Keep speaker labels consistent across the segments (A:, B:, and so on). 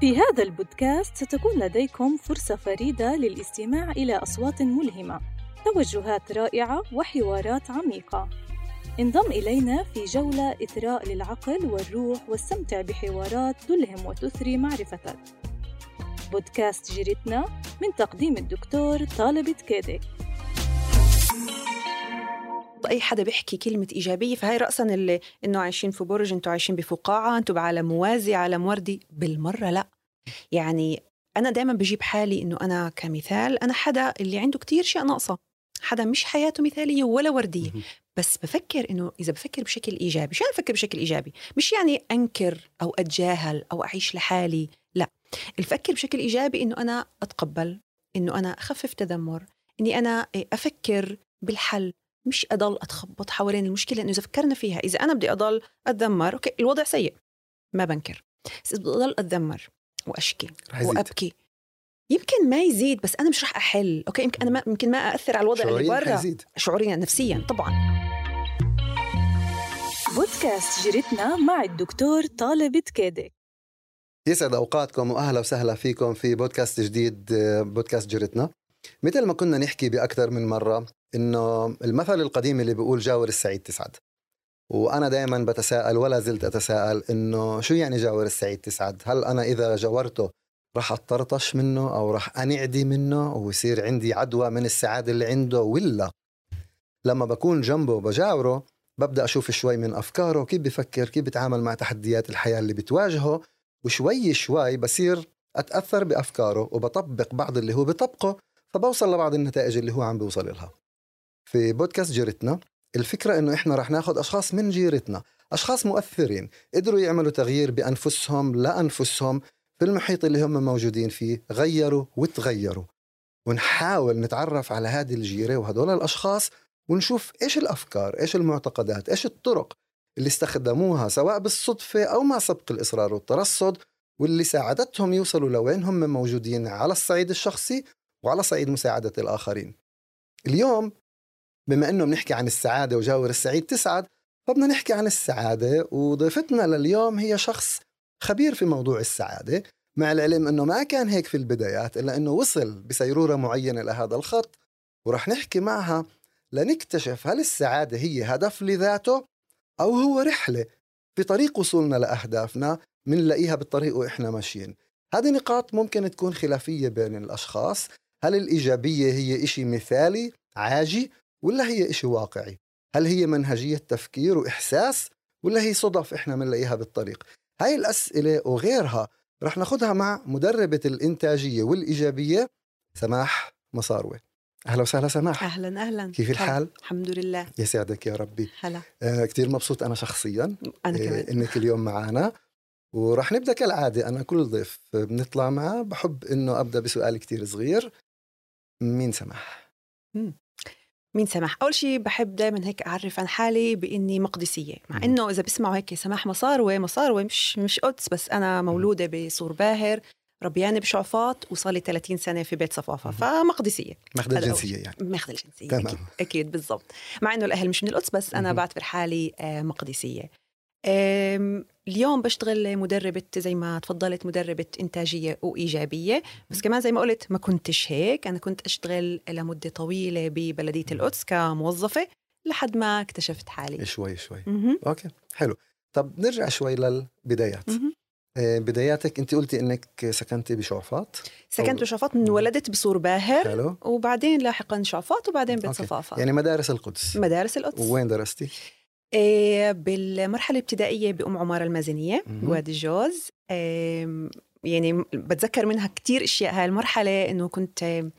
A: في هذا البودكاست ستكون لديكم فرصة فريدة للاستماع إلى أصوات ملهمة، توجهات رائعة وحوارات عميقة. انضم إلينا في جولة إثراء للعقل والروح واستمتع بحوارات تلهم وتثري معرفتك. بودكاست جيرتنا من تقديم الدكتور طالب
B: أي حدا بيحكي كلمة إيجابية فهي راسا اللي إنه عايشين في برج إنتوا عايشين بفقاعة إنتوا بعالم موازي عالم وردي بالمرة لا. يعني أنا دائما بجيب حالي إنه أنا كمثال أنا حدا اللي عنده كتير اشياء ناقصة. حدا مش حياته مثالية ولا وردية. بس بفكر إنه إذا بفكر بشكل إيجابي شو بفكر بشكل إيجابي؟ مش يعني أنكر أو أتجاهل أو أعيش لحالي لا. الفكر بشكل إيجابي إنه أنا أتقبل إنه أنا أخفف تذمر إني أنا أفكر بالحل. مش أضل أتخبط حوالين المشكلة إنه إذا فكرنا فيها إذا أنا بدي أضل أتذمر أوكي الوضع سيء ما بنكر. بس إذا بدي أضل أتذمر وأشكي وأبكي يمكن ما يزيد بس أنا مش رح أحل. okay يمكن أنا ما يمكن ما أأثر على الوضع اللي برا. شعوريا نفسيا طبعا.
A: بودكاست جريتنا مع الدكتور طالب تكيدي
C: يسعد أوقاتكم واهلا وسهلا فيكم في بودكاست جديد بودكاست جريتنا. مثل ما كنا نحكي بأكثر من مرة إنه المثل القديم اللي بيقول جاور السعيد تسعد. وأنا دائما بتساءل ولا زلت أتساءل إنه شو يعني جاور السعيد تسعد؟ هل أنا إذا جاورته راح اتطرطش منه أو راح أنعدي منه ويصير عندي عدوى من السعادة اللي عنده؟ ولا لما بكون جنبه بجاوره ببدأ أشوف شوي من أفكاره كيف بفكر كيف بيتعامل مع تحديات الحياة اللي بتواجهه؟ وشوي شوي بصير أتأثر بأفكاره وبطبق بعض اللي هو بطبقه فبوصل لبعض النتائج اللي هو عم بيوصل لها في بودكاست جيرتنا الفكرة إنه إحنا رح ناخذ أشخاص من جيرتنا أشخاص مؤثرين قدروا يعملوا تغيير بأنفسهم لأنفسهم في المحيط اللي هم موجودين فيه غيروا وتغيروا. ونحاول نتعرف على هذه الجيرة وهدول الأشخاص ونشوف إيش الأفكار إيش المعتقدات إيش الطرق اللي استخدموها سواء بالصدفة أو مع سبق الإصرار والترصد واللي ساعدتهم يوصلوا لوين هم موجودين على الصعيد الشخصي وعلى صعيد مساعدة الآخرين. اليوم بما إنه بنحكي عن السعادة وجاور السعيد تسعد فبدنا نحكي عن السعادة وضيفتنا لليوم هي شخص خبير في موضوع السعادة مع العلم إنه ما كان هيك في البدايات إلا إنه وصل بسيرورة معينة لهذا الخط ورح نحكي معها لنكتشف هل السعادة هي هدف لذاته أو هو رحلة في طريق وصولنا لأهدافنا بنلاقيها بالطريق وإحنا ماشيين. هذه نقاط ممكن تكون خلافية بين الأشخاص هل الإيجابية هي إشي مثالي عاجي ولا هي إشي واقعي؟ هل هي منهجية تفكير وإحساس؟ ولا هي صدف إحنا بنلاقيها بالطريق؟ هاي الأسئلة وغيرها رح ناخدها مع مدربة الإنتاجية والإيجابية سماح مصاروة. أهلا وسهلا سماح.
B: أهلا أهلا.
C: كيف الحال؟
B: الحمد لله.
C: يسعدك يا ربي.
B: هلا.
C: آه كثير مبسوط أنا شخصيا
B: أنا كمان.
C: آه إنك اليوم معنا. ورح نبدأ كالعادة أنا كل ضيف بنطلع معه. بحب إنه أبدأ بسؤال كتير صغير. مين سماح؟
B: مين سماح؟ أول شيء بحب دائما هيك أعرف عن حالي بإني مقدسية مع إنه إذا بسمعوا هيك سماح مصاروة مصاروة مش مش قدس بس أنا مولودة بصور باهر ربيانة بشعفاط وصار لي 30 سنة في بيت صفافة فمقدسية.
C: ماخذة الجنسية يعني.
B: ماخذة الجنسية
C: تمام.
B: أكيد, أكيد بالضبط. مع إنه الأهل مش من القدس بس أنا بعتبر حالي مقدسية. اليوم بشتغل مدربة زي ما تفضلت مدربة إنتاجية وإيجابية. بس كمان زي ما قلت ما كنتش هيك. أنا كنت أشتغل لمدة طويلة ببلدية القدس كموظفة لحد ما اكتشفت حالي.
C: شوي شوي.
B: مهم.
C: okay حلو. طب نرجع شوي للبدايات.
B: مهم.
C: آه، بداياتك أنت قلتي إنك سكنتي بشعفاط
B: سكنت
C: أو-
B: بشعفاط من ولدت بصور باهر
C: حلو.
B: وبعدين لاحقا شعفاط وبعدين بيت
C: okay.
B: صفافة.
C: يعني مدارس القدس.
B: مدارس القدس.
C: وين درستي؟
B: إيه بالمرحلة الابتدائية بأم عمارة المازنية. بوادي الجوز يعني بتذكر منها كتير أشياء هاي المرحلة إنه كنت آه،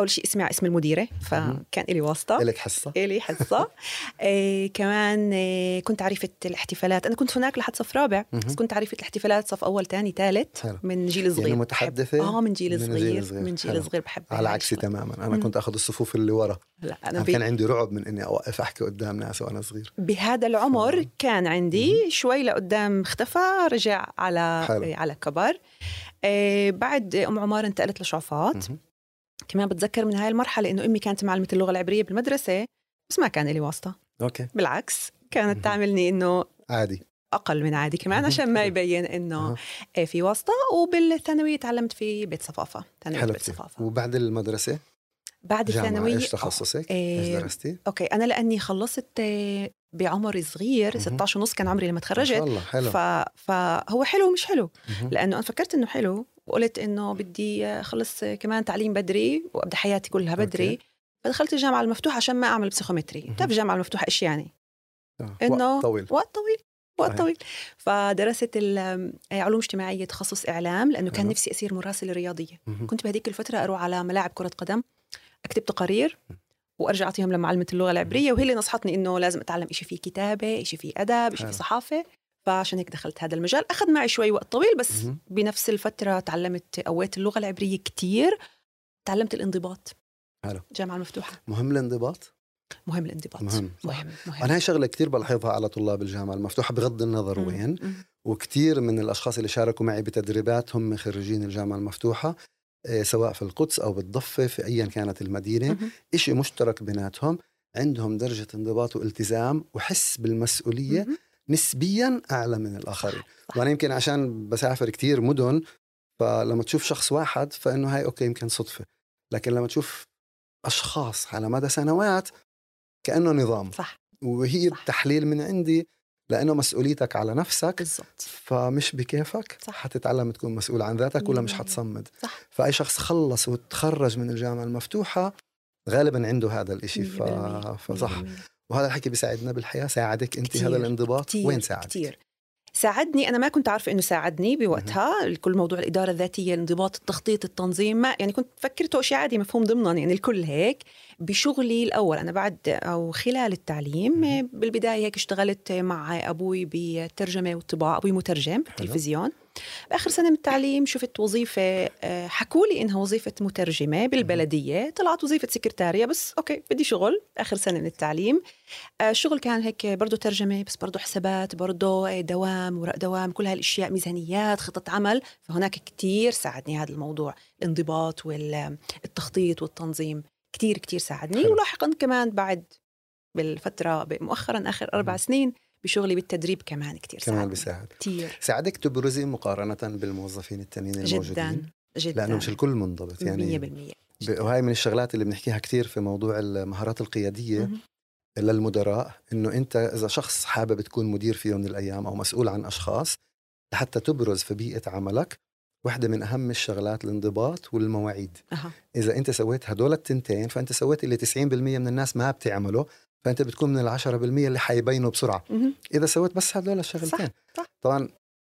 B: أول شيء اسمع اسم المديرة فكان لي واسطة
C: لك حصة
B: إلي حصة إيه كمان إيه كنت عريفة الاحتفالات أنا كنت هناك لحد صف رابع. بس كنت عريفة الاحتفالات صف أول تاني ثالث
C: حلو.
B: من جيل صغير
C: يعني متحدثة
B: آه من جيل
C: من
B: صغير
C: جيل صغير.
B: من جيل. صغير بحب
C: على عكسي. تماما
B: أنا.
C: كنت آخذ الصفوف اللي ورا
B: لا بي...
C: كان عندي رعب من إني أوقف أحكي قدام ناس وأنا صغير
B: بهذا العمر كان عندي شوي لقدام اختفى رجع على. إيه، على كبر بعد أم عمار انتقلت لشعفاط. كمان بتذكر من هاي المرحلة إنه أمي كانت معلمة اللغة العبرية بالمدرسة بس ما كان لي واسطة.
C: okay.
B: بالعكس كانت. تعملني إنه
C: عادي.
B: أقل من عادي كمان عشان ما يبين
C: إنه.
B: إيه في واسطة. وبالثانوية تعلمت في بيت صفافة. ثانويه
C: حلو
B: بيت صفافة.
C: وبعد المدرسة؟
B: بعد الثانوية
C: إيش تخصصك؟
B: إيه،
C: إيش درستي؟
B: okay أنا لأني خلصت آه، بعمر صغير
C: مهم.
B: 16 ونص كان عمري لما
C: ما شاء
B: تخرجت.
C: الله حلو.
B: ف... فهو حلو ومش حلو. لأنه أنا فكرت إنه حلو وقلت إنه بدي أخلص كمان تعليم بدري وأبدأ حياتي كلها بدري
C: okay.
B: فدخلت الجامعة المفتوحه عشان ما أعمل بسيكومتري
C: مهم.
B: بتعرف الجامعة المفتوحه إيش يعني
C: آه،
B: إنه
C: وقت طويل
B: وقت طويل وقت. طويل فدرست ال- علوم اجتماعية تخصص إعلام لأنه كان
C: حلو.
B: نفسي اصير مراسله
C: رياضية.
B: كنت بهذيك الفترة أروح على ملاعب كرة قدم أكتب تقارير وأرجع أعطيهم لمعلمة اللغة العبرية وهي اللي نصحتني إنه لازم أتعلم شيء فيه كتابة شيء فيه أدب شيء. فيه صحافة فعشان هيك دخلت هذا المجال أخذ معي شوي وقت طويل بس. بنفس الفترة تعلمت قويت اللغة العبرية كتير تعلمت الانضباط
C: حلو.
B: الجامعة المفتوحه
C: مهم الانضباط؟
B: مهم الانضباط
C: مهم
B: مهم, مهم.
C: أنا هاي شغلة كثير بلاحظها على طلاب الجامعة المفتوحة بغض النظر
B: مم.
C: وين
B: مم.
C: وكثير من الأشخاص اللي شاركوا معي بتدريبات هم خريجين الجامعة المفتوحة آه، سواء في القدس أو بالضفة في ايا كانت
B: المدينة.
C: إشي مشترك بيناتهم عندهم درجة انضباط والتزام وحس بالمسؤولية
B: مهم.
C: نسبيا أعلى من
B: الآخرين.
C: وأنا يمكن عشان بسافر كتير مدن فلما تشوف شخص واحد فإنه هاي أوكي يمكن صدفة لكن لما تشوف أشخاص على مدى سنوات كأنه نظام
B: صح
C: وهي
B: صح.
C: التحليل من عندي لأنه مسؤوليتك على نفسك
B: بالضبط
C: فمش بكيفك
B: صح.
C: حتتعلم تكون مسؤول عن ذاتك ولا مش حتصمد
B: صح
C: فأي شخص خلص وتخرج من الجامعة المفتوحة غالبا عنده هذا الإشي ف...
B: 100%.
C: فصح
B: 100%.
C: وهذا الحكي بيساعدنا بالحياة. ساعدك انت هذا الانضباط.
B: كتير
C: وين ساعدك؟
B: كتير. ساعدني أنا ما كنت عارفة إنه ساعدني بوقتها. كل موضوع الإدارة الذاتية الانضباط التخطيط التنظيم ما يعني كنت فكرته شيء عادي مفهوم ضمنا يعني الكل هيك بشغلي الأول. أنا بعد أو خلال التعليم. بالبداية هيك اشتغلت مع أبوي بالترجمه والطباعه أبوي مترجم بالتلفزيون بآخر سنة من التعليم شفت وظيفة آه، حكوا لي إنها وظيفة مترجمة بالبلدية. طلعت وظيفة سكرتارية بس أوكي بدي شغل آخر سنة من التعليم. آه، الشغل كان هيك برضه ترجمة بس برضه حسابات برضه دوام وراء دوام كل هالأشياء ميزانيات خطط عمل. فهناك كتير ساعدني هذا الموضوع. الانضباط والتخطيط والتنظيم كتير كتير ساعدني.
C: حلو.
B: ولاحقا كمان بعد بالفترة مؤخرا آخر أربع
C: مم.
B: سنين بشغلي بالتدريب كمان كتير
C: كمان
B: ساعدني.
C: بيساعد.
B: كتير.
C: ساعدك تبرزي مقارنة بالموظفين التانيين الموجودين؟
B: جدا جدا.
C: لأنه مش الكل منضبط يعني
B: 100%
C: ب- وهي من الشغلات اللي بنحكيها كثير في موضوع المهارات القيادية
B: مهم.
C: للمدراء إنه أنت إذا شخص حابب تكون مدير في يوم من الأيام أو مسؤول عن أشخاص لحتى تبرز في بيئة عملك واحدة من أهم الشغلات الانضباط والمواعيد.
B: أها.
C: إذا أنت سويت هدول التنتين فأنت سويت اللي 90% من الناس ما بتعمله فأنت بتكون من العشرة بالمية اللي حيبينوا بسرعة
B: مهم.
C: إذا سويت بس هدول الشغلتين
B: صح.
C: طبعا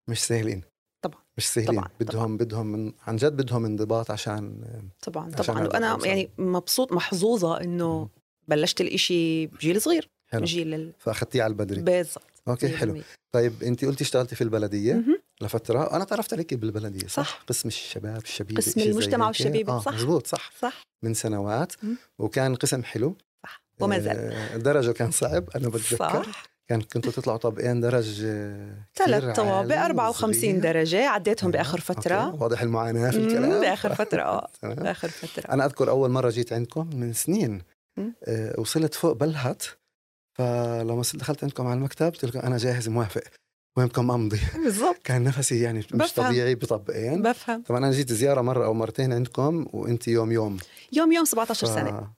C: مش سهلين
B: طبعا.
C: مش سهلين
B: طبعا.
C: بدهم بدهم من عن جد بدهم انضباط عشان
B: طبعا
C: عشان
B: طبعا
C: وأنا.
B: يعني مبسوط محظوظة إنه بلشت الإشي بجيل صغير
C: حلو
B: جيل ال...
C: فأخذتيه على البدري
B: بالضبط
C: okay حلو
B: 100%.
C: طيب أنت قلتي اشتغلتي في البلدية
B: مهم.
C: لفترة أنا تعرفت عليك بالبلدية صح,
B: صح.
C: قسم الشباب الشبيبة
B: قسم المجتمع
C: هيك.
B: والشبيبة،
C: آه
B: صح.
C: مزبوط صح
B: صح
C: من سنوات
B: مم.
C: وكان قسم حلو
B: صح وما زال
C: آه، درجه كان صعب أنا بتذكر.
B: صح.
C: كان كنتوا تطلعوا طبقين درج آه،
B: ثلاث طوابق
C: عالي
B: 54
C: وصغير.
B: درجة عديتهم. بآخر فترة
C: okay. واضح المعاناة في الكلام.
B: بآخر فترة
C: آه.
B: بآخر فترة.
C: أنا أذكر أول مرة جيت عندكم من سنين. آه، وصلت فوق بلهت. فلما دخلت عندكم على المكتب قلت أنا جاهز موافق. وينكم أمضي.
B: بالضبط.
C: كان نفسي يعني مش
B: بفهم.
C: طبيعي بطبقين.
B: بفهم.
C: طبعا أنا جيت زيارة مرة أو مرتين عندكم وأنت يوم يوم.
B: يوم يوم 17
C: ف-
B: سنة.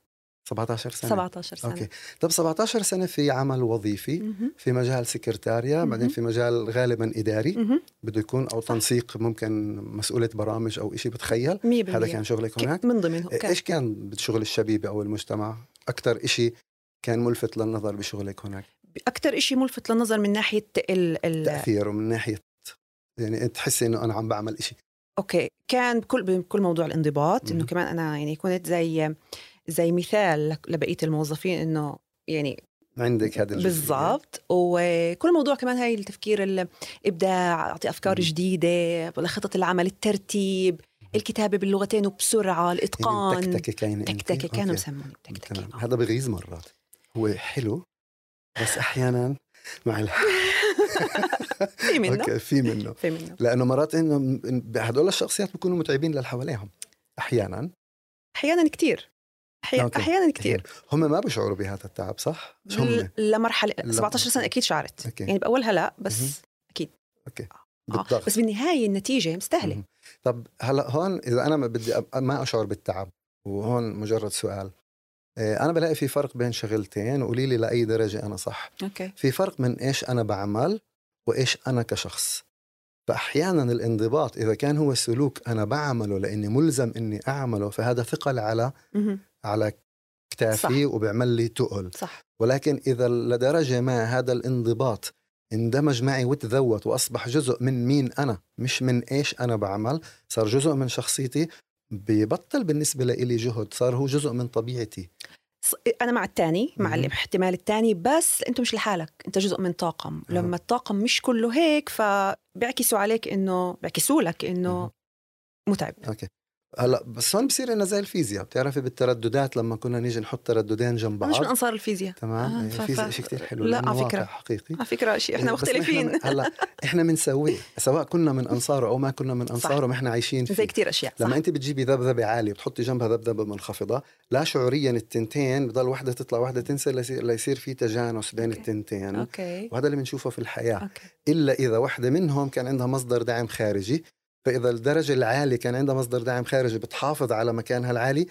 C: 17 سنة.
B: 17 سنة.
C: أوكي. طب 17 سنة في عمل وظيفي
B: مهم.
C: في مجال سكرتاريا
B: مهم.
C: بعدين في مجال غالبا
B: إداري.
C: بده يكون أو
B: صح.
C: تنسيق ممكن مسؤوله برامج أو شيء بتخيل.
B: 100%
C: هذا كان شغلك هناك.
B: من ضمنه. كان
C: إيش كان بشغل الشبيبه أو المجتمع؟ أكثر شيء كان ملفت للنظر بشغلك هناك؟
B: أكثر إشي ملفت للنظر من ناحية ال ال
C: تاثيره من ناحية يعني تحسي إنه أنا عم بعمل شيء
B: أوكي. كان بكل بكل موضوع الانضباط
C: إنه.
B: كمان أنا يعني كنت زي زي مثال لبقية الموظفين إنه يعني
C: عندك هذا.
B: بالضبط. وكل موضوع كمان هاي التفكير ال- الابداع أعطي
C: أفكار.
B: جديدة خطط العمل الترتيب الكتابة باللغتين وبسرعة
C: يعني
B: الاتقان
C: تكتكه كاينة؟
B: تكتكه كانوا
C: okay.
B: يسموني تكتكه.
C: هذا بغيظ مرات. هو حلو بس أحيانا مع ال...
B: في منه.
C: okay في منه.
B: في منه.
C: لأنه مرات إنه هدول الشخصيات بيكونوا متعبين للي حواليهم أحيانا.
B: أحيانا كثير
C: okay.
B: أحيانا كثير
C: هم ما بيشعروا بهذا التعب صح؟ مش هم
B: لمرحله
C: لا.
B: 17 سنة أكيد شعرت
C: okay.
B: يعني بأولها لا. بس
C: okay
B: آه.
C: بالضغط
B: بس بالنهاية النتيجة
C: مستاهلة. طب هلا هون إذا أنا ما بدي أب- ما أشعر بالتعب وهون مجرد سؤال إيه، أنا بلاقي في فرق بين شغلتين وقولي لي لأي درجة أنا صح
B: okay
C: في فرق من إيش أنا بعمل وإيش أنا كشخص فاحيانا الانضباط إذا كان هو سلوك أنا بعمله لأني ملزم إني أعمله فهذا ثقل على. على كتافي وبيعمل لي تقل.
B: صح.
C: ولكن إذا لدرجة ما هذا الانضباط اندمج معي وتذوت وأصبح جزء من مين أنا مش من إيش أنا بعمل صار جزء من شخصيتي ببطل بالنسبة لي جهد صار هو جزء من طبيعتي.
B: أنا مع الثاني مع. الاحتمال الثاني بس أنت مش لحالك أنت جزء من طاقم. لما الطاقم مش كله هيك فبيعكسوا عليك إنه بيعكسوا لك
C: إنه.
B: متعب.
C: okay. هلا بس هون بصير لنا زي الفيزياء بتعرفي بالترددات لما كنا نيجي نحط ترددين جنب
B: أنا مش من
C: بعض
B: أنصار الفيزياء.
C: تمام
B: آه،
C: الفيزياء شيء كثير حلو
B: لا، على فكرة.
C: واقع حقيقي.
B: على فكرة شيء إحنا
C: بس
B: مختلفين.
C: إحنا هلا إحنا بنسويه سواء كنا من انصاره أو ما كنا من انصاره ما إحنا عايشين فيه.
B: زي كتير أشياء
C: لما
B: صح.
C: أنت بتجيبي ذبذبة عالية بتحطي جنبها ذبذبة منخفضة لا شعوريا التنتين بضل وحدة تطلع وحدة تنزل ليصير, في تجانس بين
B: okay.
C: التنتين.
B: okay.
C: وهذا اللي بنشوفه في الحياة.
B: okay.
C: إلا إذا وحدة منهم كان عندها مصدر دعم خارجي فإذا الدرجة العالية كان عندها مصدر دعم خارجي بتحافظ على مكانها العالي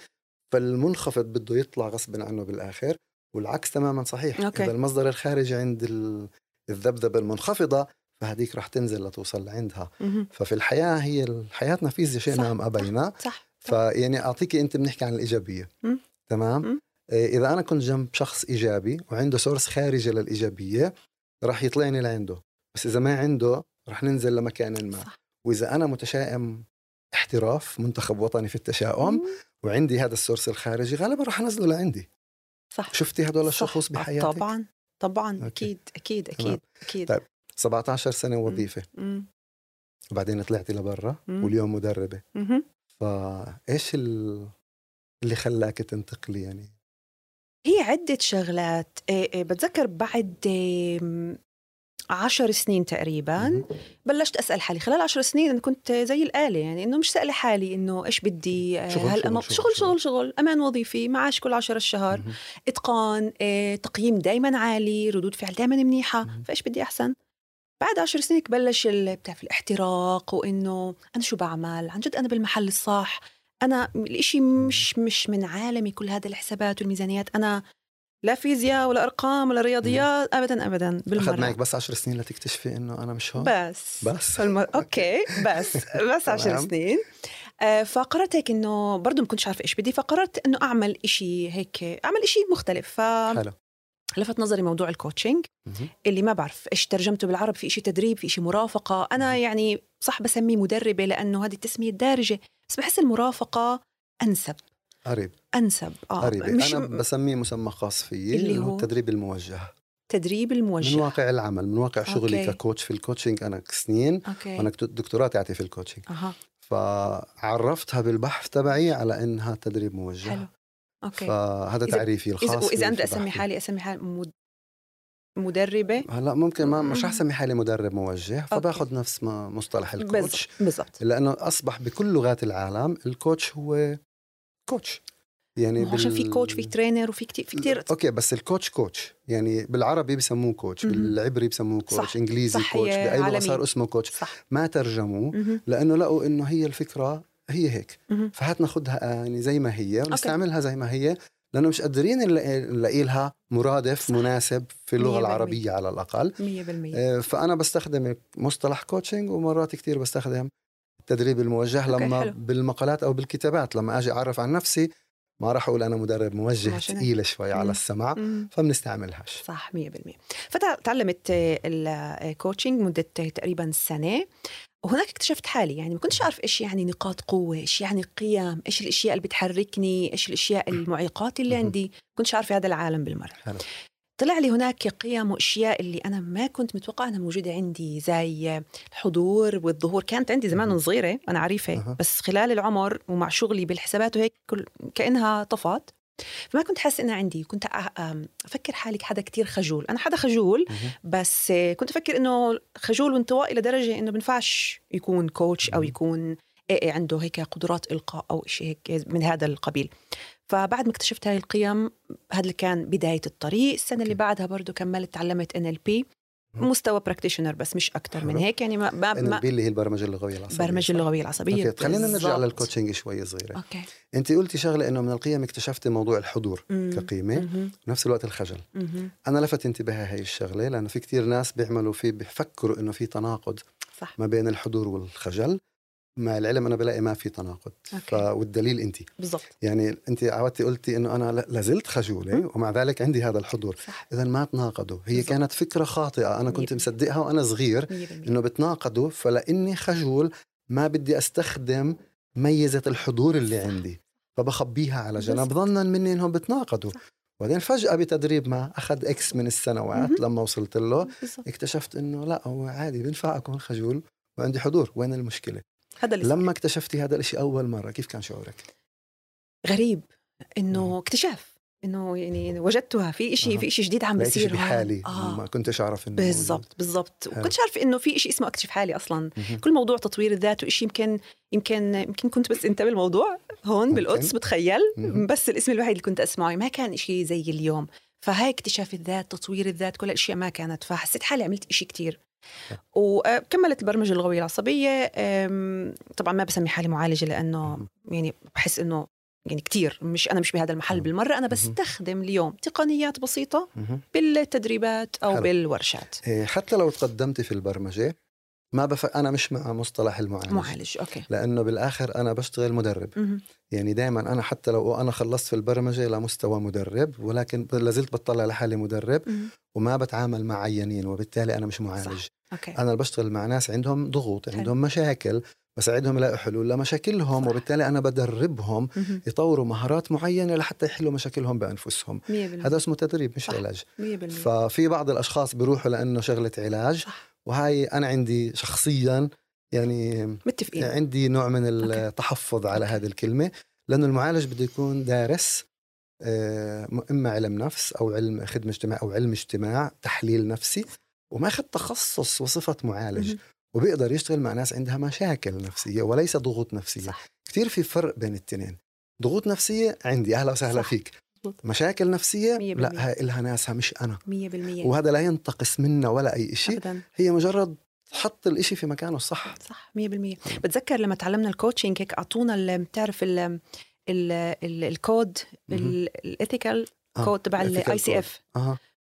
C: فالمنخفض بده يطلع غصبا عنه بالآخر والعكس تماما صحيح
B: okay.
C: إذا المصدر الخارجي عند ال- الذبذبة المنخفضة فهديك رح تنزل لتوصل لعندها
B: مهم.
C: ففي الحياة هي حياتنا فيزياء شئنا
B: صح،
C: ام أبينا
B: صح
C: فيعني اعطيكي أنت بنحكي عن الإيجابية
B: مم.
C: تمام
B: مم.
C: إيه، إذا أنا كنت جنب شخص إيجابي وعنده source خارجي للإيجابية راح يطلعني لعنده بس إذا ما عنده راح ننزل لمكان ما
B: صح.
C: وإذا أنا متشائم احتراف منتخب وطني في التشاؤم. وعندي هذا السورس الخارجي غالبا راح أنزله لعندي
B: صح
C: شفتي هدول
B: آه،
C: بحياتك
B: طبعا طبعا
C: أوكي.
B: أكيد
C: أكيد.
B: أكيد أكيد
C: طيب. 17 سنة وظيفة
B: مم.
C: وبعدين طلعتي لبرا. واليوم
B: مدربة.
C: فإيش ال- اللي خلاك تنتقلي يعني
B: هي عدة شغلات إيه إيه بتذكر بعد عشر سنين تقريبا. بلشت أسأل حالي. خلال عشر سنين أنا كنت زي الآلة يعني إنه مش سألة حالي إنه إيش بدي آه،
C: شغل،
B: هالأما-
C: شغل،
B: شغل,
C: شغل،
B: شغل. شغل أمان وظيفي معاش كل عشر الشهر. إتقان إيه تقييم دائما عالي ردود فعل دائما
C: منيحة.
B: فإيش بدي أحسن؟ بعد عشر سنين بلش بتعرف الاحتراق وإنه أنا شو بعمل؟ عن جد أنا بالمحل الصح. أنا الإشي مش مش من عالمي كل هذا الحسابات والميزانيات. أنا لا فيزياء ولا أرقام ولا رياضيات ابدا ابدا بالمرة.
C: اخذ معك بس 10 سنين لتكتشفي إنه أنا مش هون.
B: بس.
C: بس.
B: فالم... okay. بس. بس عشر
C: تمام.
B: سنين. آه، فقررت هيك إنه برضه ما كنتش عارفة إيش بدي فقررت إنه أعمل إشي هيك أعمل إشي مختلف. فلفت
C: حلو.
B: نظري موضوع ال
C: coaching.
B: اللي ما بعرف إيش ترجمته بالعربي في إشي تدريب في إشي مرافقة.
C: أنا.
B: يعني صح بسميه مدربة لأنه هذه التسمية الدارجة بس بحس المرافقة أنسب.
C: قريب.
B: أنسب آه
C: قريبة.
B: مش
C: أنا بسميه مسمى خاص فيي
B: اللي
C: هو؟ التدريب الموجه.
B: تدريب
C: من
B: الموجه
C: واقع العمل من واقع شغلي
B: okay.
C: ك coach في ال coaching أنا سنين
B: okay.
C: وأنا كت- دكتوراه تاعتي في ال
B: coaching أها.
C: فعرفتها بالبحث تبعي على إنها تدريب موجه.
B: حلو. okay.
C: فهذا
B: إذا-
C: تعريفي الخاص
B: وإذا
C: أنا
B: بدي
C: أسمي.
B: حالي أسمي حالي مد... مدربة؟
C: هلأ ممكن ما مش رح. اسمي حالي مدرب موجه فباخذ نفس ما مصطلح ال
B: coach بالضبط.
C: لأنه أصبح بكل لغات العالم ال coach هو coach يعني
B: هو عشان في coach في trainer وفي كتير في كتير
C: okay بس ال coach coach يعني بالعربي بسموه
B: coach.
C: بالعبري بسموه coach
B: صح.
C: إنجليزي
B: صح،
C: coach بأي
B: لغة.
C: صار اسمه coach
B: صح
C: ما ترجموه. لأنه لقوا إنه هي الفكرة هي هيك. فهات ناخذها يعني زي ما هي ونستعملها زي ما هي لأنه مش قادرين نلاقي لها مرادف
B: صح.
C: مناسب في
B: اللغة.
C: العربية على الأقل
B: 100%
C: آه، فأنا بستخدم مصطلح coaching ومرات كتير بستخدم التدريب الموجه لما
B: حلو.
C: بالمقالات أو بالكتابات لما أجي أعرف عن نفسي ما راح أقول أنا مدرب موجه. ثقيله شوي على. السمع. فبنستعملهاش
B: صح 100% فتعلمت الكوتشنج مدة تقريبا سنة وهناك اكتشفت حالي يعني ما كنتش أعرف إيش يعني نقاط قوة إيش يعني قيم إيش الأشياء اللي بتحركني إيش الأشياء المعيقات اللي. عندي كنتش عارفة هذا العالم بالمرة
C: حلو.
B: طلع لي هناك قيم وأشياء اللي أنا ما كنت متوقعة إنها موجودة عندي زي الحضور والظهور كانت عندي زمان. صغيرة أنا عارفه
C: أها.
B: بس خلال العمر ومع شغلي بالحسابات وهيك كل كأنها طفت فما كنت حاسة إنها عندي كنت أفكر حالي حدا كتير خجول أنا حدا خجول. بس كنت أفكر إنه خجول وانطوائي لدرجة إنه بنفعش يكون coach
C: أو.
B: يكون عنده هيك قدرات إلقاء أو شيء هيك من هذا القبيل فبعد ما اكتشفت هاي القيم هذا اللي كان بداية الطريق السنة اللي
C: okay.
B: بعدها برضو كملت تعلمت NLP مستوى practitioner بس مش أكثر من. هيك يعني ما ما,
C: اللي هي البرمجة اللغوية العصبية
B: برمجة
C: صح؟
B: اللغوية العصبية
C: okay خلينا نرجع.
B: لل
C: coaching شوي صغيرة
B: okay
C: انت قلتي شغلة إنه من القيم اكتشفتي موضوع الحضور
B: مم.
C: كقيمة
B: مهم.
C: بنفس الوقت الخجل
B: مهم.
C: أنا لفت انتباهي هاي الشغلة لأنه في كتير ناس بيعملوا في بيفكروا إنه في تناقض
B: صح
C: ما بين الحضور والخجل مع العلم أنا بلاقي ما في تناقض. ف... والدليل انت.
B: بالضبط.
C: يعني انت عودتي قلتي إنه أنا لا- لازلت خجولة ومع ذلك عندي هذا الحضور. اذا ما تناقضوا. هي
B: بالضبط.
C: كانت فكرة خاطئة. أنا كنت مصدقها وأنا صغير
B: 100%
C: إنه بتناقضوا فلأني خجول ما بدي أستخدم ميزة الحضور اللي. عندي. فبخبيها على جنب. ظنا مني إنهم بتناقضوا. وبعدين فجأة بتدريب ما أخذ إكس من السنوات
B: مهم.
C: لما وصلت له.
B: بالضبط.
C: اكتشفت إنه لا هو عادي بينفع اكون خجول وعندي حضور. وين المشكلة؟
B: هذا اللي.
C: لما اكتشفتي هذا الشيء أول مرة كيف كان شعورك
B: غريب. إنه اكتشاف إنه يعني وجدتها في شيء
C: أها.
B: في شيء جديد عم بيصير.
C: بحالي
B: آه.
C: ما كنتش أعرف إنه.
B: بالضبط بالضبط. وكنتش عارفه إنه في شيء اسمه اكتشف حالي أصلا
C: مهم.
B: كل موضوع تطوير الذات وشيء يمكن يمكن يمكن كنت بس انت بالموضوع هون
C: ممكن.
B: بالقدس بتخيل
C: مهم.
B: بس الاسم الوحيد اللي كنت أسمعه ما كان شيء زي اليوم فهاي اكتشاف الذات تطوير الذات كل الأشياء ما كانت فحسيت حالي عملت شيء كتير وكملت البرمجة اللغويه العصبية طبعا ما بسمي حالي معالجة
C: لأنه.
B: يعني بحس إنه يعني كتير مش أنا مش بهذا المحل. بالمرة
C: أنا.
B: بستخدم اليوم تقنيات
C: بسيطة.
B: بالتدريبات أو
C: حلو.
B: بالورشات
C: إيه، حتى لو تقدمتي في البرمجة ما بف... أنا مش مع مصطلح المعالج
B: معالج okay
C: لأنه بالآخر أنا بشتغل مدرب
B: مهم.
C: يعني دائما أنا حتى لو أنا خلصت في البرمجة لمستوى مدرب ولكن لازلت بطلع لحالي مدرب
B: مهم.
C: وما بتعامل مع عيانين وبالتالي أنا مش معالج
B: صح.
C: okay أنا بشتغل مع ناس عندهم ضغوط
B: حلو.
C: عندهم مشاكل بساعدهم يلاقوا حلول لمشاكلهم
B: صح.
C: وبالتالي أنا بدربهم
B: مهم.
C: يطوروا مهارات معينة لحتى يحلوا مشاكلهم بأنفسهم
B: 100%
C: هذا اسمه تدريب مش
B: صح.
C: علاج
B: 100%
C: ففي بعض الأشخاص بيروحوا لأنه شغلة علاج
B: صح
C: وهاي أنا عندي شخصيا يعني
B: متفقين
C: عندي نوع من
B: okay.
C: التحفظ على
B: okay.
C: هذه الكلمة لأنه المعالج بده يكون دارس آه، إما علم نفس أو علم خدمة اجتماع أو علم اجتماع تحليل نفسي وماخذ تخصص وصفة معالج
B: مهم.
C: وبيقدر يشتغل مع ناس عندها مشاكل نفسية وليس ضغوط نفسية.
B: صح.
C: كثير في فرق بين الثنتين. ضغوط نفسية عندي أهلا وسهلا
B: صح.
C: فيك. مشاكل نفسية؟ لا إلها ناسها مش أنا.
B: 100%
C: وهذا لا ينتقص منا ولا أي شيء
B: ابدا.
C: هي مجرد حط الإشي في مكانه الصح.
B: صح 100% بتذكر لما تعلمنا ال coaching هيك أعطونا ال- بتعرف ال ال ال ال
C: code.
B: ال
C: ethical
B: كود تبع ال
C: ICF.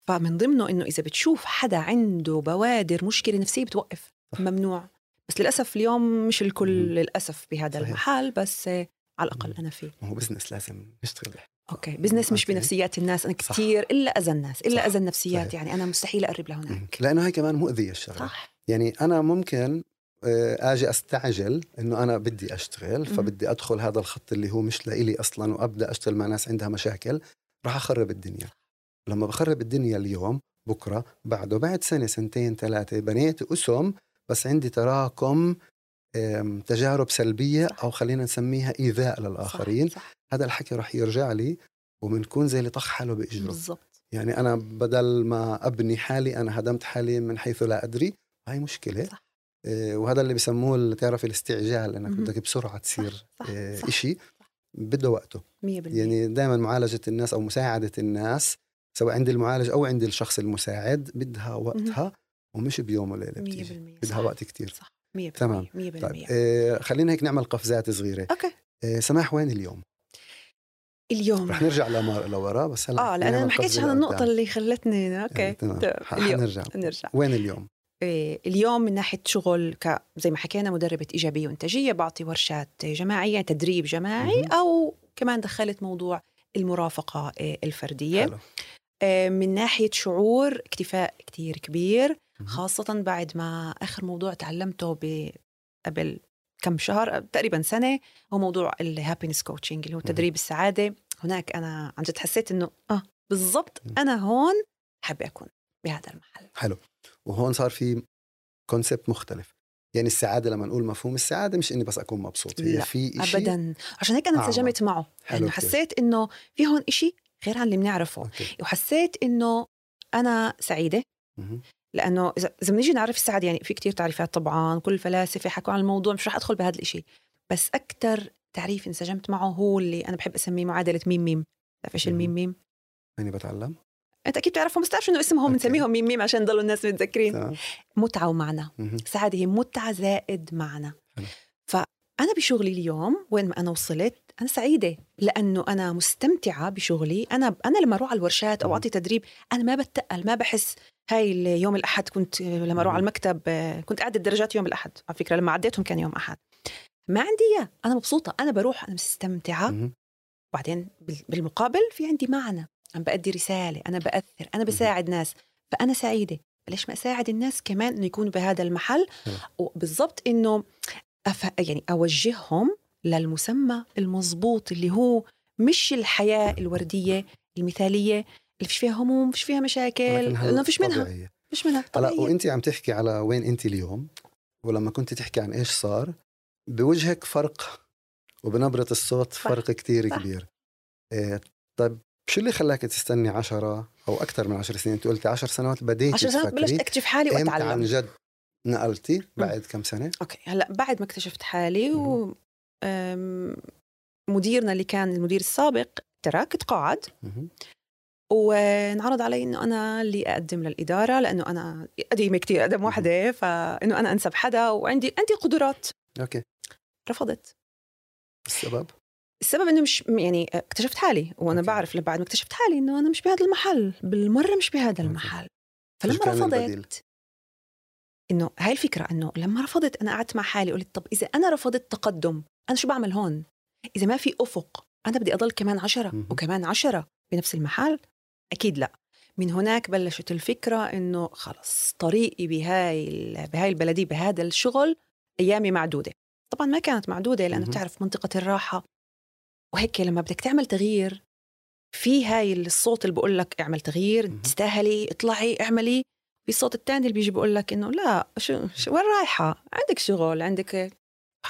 B: فمن ضمنه إنه إذا بتشوف حدا عنده بوادر مشكلة نفسية بتوقف
C: صح.
B: ممنوع بس للأسف اليوم مش الكل. للأسف بهذا
C: صحيح.
B: المحل بس على
C: الأقل.
B: أنا فيه
C: ما هو business لازم نشتغل
B: أوكي business مش. بنفسيات الناس
C: أنا.
B: كثير إلا أذى الناس
C: إلا.
B: أذى النفسيات
C: صحيح.
B: يعني أنا مستحيل أقرب لهناك
C: لأنه هي كمان مؤذية الشغلة
B: صح
C: يعني أنا ممكن آه، آجي أستعجل إنه أنا بدي
B: أشتغل.
C: فبدي أدخل هذا الخط اللي هو مش لإلي أصلا وأبدأ أشتغل مع ناس عندها مشاكل راح أخرب الدنيا لما بخرب الدنيا اليوم بكرة بعده بعد سنة سنتين ثلاثة بنيت أسم بس عندي تراكم تجارب سلبية
B: صح.
C: أو خلينا نسميها إيذاء للآخرين
B: صح. صح.
C: هذا الحكي راح يرجع لي وبنكون زي اللي طخ حاله بإجره
B: بالضبط
C: يعني أنا بدل ما أبني حالي أنا هدمت حالي من حيث لا أدري هاي مشكلة
B: صح.
C: إيه، وهذا اللي بسموه تعرف الاستعجال
B: إنك.
C: بدك بسرعة تصير
B: صح.
C: إشي بده وقته
B: 100%
C: يعني دائما معالجة الناس أو مساعدة الناس سواء عند المعالج أو عند الشخص المساعد بدها وقتها ومش بيوم وليلة بتيجي
B: 100%
C: بدها. وقت كتير.
B: صح. 100%
C: تمام.
B: 100%
C: طيب إيه خلينا هيك نعمل قفزات صغيرة.
B: أوكي.
C: إيه سماح وين اليوم؟
B: اليوم.
C: رح نرجع لورا بس هلا
B: آه لأن
C: أنا
B: ما حكيتش عن
C: النقطة.
B: اللي خلتني أوكي.
C: يعني تمام.
B: تمام.
C: ح-
B: اليوم
C: حنرجع
B: نرجع.
C: وين اليوم؟
B: إيه، اليوم من ناحية شغل ك زي ما حكينا مدربة إيجابية وإنتاجية بعطي ورشات جماعية تدريب جماعي. أو كمان دخلت موضوع المرافقة إيه، الفردية.
C: حلو.
B: إيه، من ناحية شعور اكتفاء كتير كبير. خاصة بعد ما آخر موضوع تعلمته قبل كم شهر تقريبا سنة هو موضوع ال happiness coaching اللي هو. تدريب السعادة هناك أنا عن جد حسيت إنه آه بالضبط. أنا هون حابة أكون بهذا المحل
C: حلو وهون صار في concept مختلف يعني السعادة لما نقول مفهوم السعادة مش إني بس أكون مبسوط هي
B: لا،
C: في إشي
B: ابدا عشان هيك
C: أعمق.
B: انسجمت معه
C: حلو كتير.
B: حسيت إنه في هون إشي غير عن اللي بنعرفه
C: أوكي.
B: وحسيت إنه أنا
C: سعيدة.
B: لأنه اذا إذا بنيجي نعرف السعادة يعني في كتير تعريفات طبعا كل الفلاسفه حكوا عن الموضوع مش رح أدخل بهذا الإشي بس أكثر تعريف انسجمت معه هو اللي أنا بحب أسميه معادلة ميم ميم بتعرف
C: إيش.
B: الميم ميم
C: أني بتعلم
B: أنت أكيد بتعرفهم بس تعرف انه اسمهم. بنسميهم ميم ميم عشان يضلوا الناس متذكرين متعة ومعنى
C: مهم.
B: سعادة هي متعة زائد معنى
C: حلو.
B: فأنا بشغلي اليوم وين ما أنا وصلت أنا سعيدة لأنه أنا مستمتعة بشغلي. أنا أنا لما أروح على الورشات
C: أو.
B: أعطي تدريب أنا ما بتقل ما بحس هاي اليوم الأحد كنت لما
C: أروح.
B: على المكتب كنت قاعدة الدرجات يوم الأحد. على فكرة لما عديتهم كان يوم أحد. ما عندي إياه. أنا مبسوطة. أنا بروح أنا
C: مستمتعة.
B: وبعدين بال- بالمقابل في عندي معنى. عم بأدي رسالة أنا بأثر أنا بساعد ناس. فأنا سعيدة. ليش ما أساعد الناس كمان إنه يكونوا بهذا المحل. وبالضبط إنه أف... يعني أوجههم للمسمى المضبوط اللي هو مش الحياة الوردية المثالية اللي فيش فيها هموم فيش فيها مشاكل
C: هلا
B: إنه فيش منها
C: طبيعية.
B: فيش منها
C: هلا
B: طبيعية
C: وأنت عم تحكي على وين أنت اليوم ولما كنت تحكي عن إيش صار بوجهك فرق وبنبرة الصوت
B: صح.
C: فرق كتير
B: صح.
C: كبير إيه طيب شو اللي خلاك تستني عشرة أو أكثر من عشر سنين أنت قلتي عشر سنوات بديتي
B: عشر سنوات. بلشت أكتشف حالي
C: إمتى عن
B: وأتعلم
C: جد نقلتي بعد كم سنة؟
B: أوكي هلا بعد ما اكتشفت حالي و مديرنا اللي كان المدير السابق ترك تقاعد
C: مهم.
B: وانعرض علي إنه أنا اللي أقدم للإدارة لأنه أنا قديمه كتير اقدم وحدة فإنه أنا أنسب حدا وعندي عندي قدرات
C: أوكي
B: رفضت
C: السبب؟
B: السبب إنه مش يعني اكتشفت حالي وأنا
C: أوكي.
B: بعرف بعد ما اكتشفت حالي إنه أنا مش بهذا المحل بالمرة مش بهذا. المحل فلما؟ رفضت إنه هاي الفكرة إنه لما رفضت أنا قعدت مع حالي قلت طب إذا أنا رفضت تقدم أنا شو بعمل هون؟ إذا ما في أفق أنا بدي أضل كمان عشرة
C: مهم.
B: وكمان عشرة بنفس المحل؟ أكيد لا. من هناك بلشت الفكرة إنه خلص طريقي بهاي بهاي البلديه بهذا الشغل أيامي معدودة. طبعا ما كانت معدودة
C: لأنه.
B: بتعرف منطقة الراحة. وهيك لما بدك تعمل تغيير في هاي الصوت اللي بقول لك اعمل تغيير. تستاهلي اطلعي اعملي. في الصوت الثاني اللي بيجي بقول لك إنه لا شو, شو وين رايحة؟ عندك شغل عندك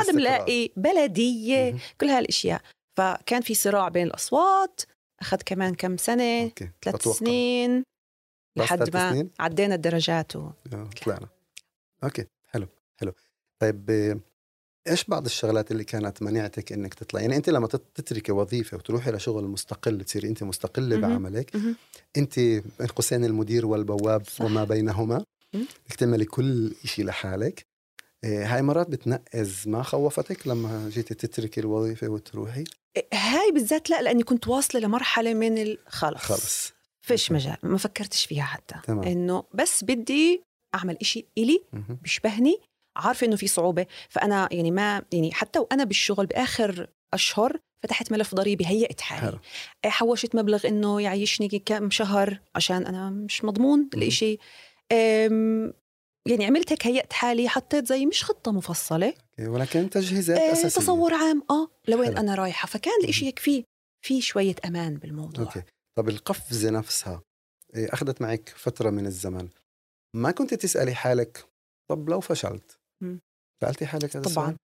B: حدا. ملاقي
C: بلدية.
B: كل هالأشياء فكان في صراع بين الأصوات أخذ كمان كم سنة
C: أوكي
B: ثلاث
C: أتوقع.
B: سنين لحد ما
C: سنين؟
B: عدينا الدرجات و...
C: آه، طلعنا أوكي حلو حلو طيب إيش بعض الشغلات اللي كانت منعتك إنك تطلع يعني أنت لما تت- تتركي وظيفة وتروحي لشغل مستقل تصيري أنت
B: مستقلة.
C: بعملك. أنت بين قوسين المدير والبواب
B: صح.
C: وما بينهما تعملي كل شيء لحالك هاي مرات بتنقز ما خوفتك لما جيتي تتركي الوظيفة وتروحي؟
B: هاي بالذات لا لأني كنت واصلة لمرحلة من الخلص
C: خلص.
B: فيش. مجال ما فكرتش فيها حتى.
C: تمام.
B: إنه بس بدي أعمل إشي إلي
C: مهم.
B: بيشبهني عارفة إنه في صعوبة. فأنا يعني ما يعني حتى وأنا بالشغل بآخر أشهر فتحت ملف ضريبي هيئت
C: حلو.
B: حالي حوشت مبلغ إنه يعيشني كم شهر عشان أنا مش مضمون الإشي. يعني عملت هيك هيئت حالي حطيت زي مش خطة مفصلة
C: أوكي، ولكن تجهيزات
B: آه،
C: أساسية
B: تصور عام آه لوين
C: حلو.
B: أنا رايحة فكان الإشي هيك فيه في شوية أمان بالموضوع
C: أوكي طب القفزة نفسها إيه، أخذت معك فترة من الزمن ما كنت تسألي حالك طب لو فشلت
B: مم.
C: سألتي حالك هذا
B: طبعا
C: السؤال؟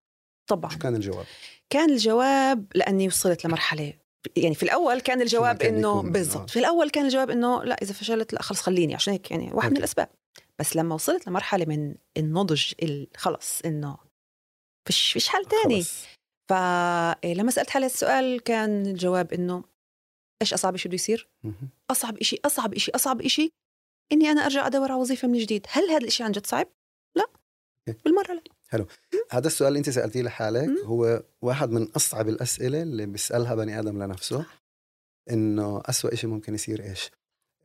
B: طبعا
C: شو كان الجواب؟
B: كان الجواب لأني وصلت لمرحلة يعني في الأول كان الجواب إنه
C: يكون؟
B: بالضبط
C: آه.
B: في الأول كان الجواب إنه لا إذا فشلت لا خلص خليني عشان هيك يعني واحد من
C: أوكي.
B: الأسباب بس لما وصلت لمرحلة من النضج ال- خلص إنه فيش فيش حل تاني
C: خلص.
B: فلما سألت حالي السؤال كان الجواب إنه إيش أصعب شيء بده يصير. أصعب شيء أصعب شيء أصعب شيء إني أنا أرجع أدور على وظيفة من جديد هل هذا الشيء عن جد صعب لا. بالمرة لا
C: هذا السؤال اللي أنت سألتيه لحالك. هو واحد من أصعب الأسئلة اللي بيسألها بني آدم لنفسه إنه أسوأ شيء ممكن يصير إيش؟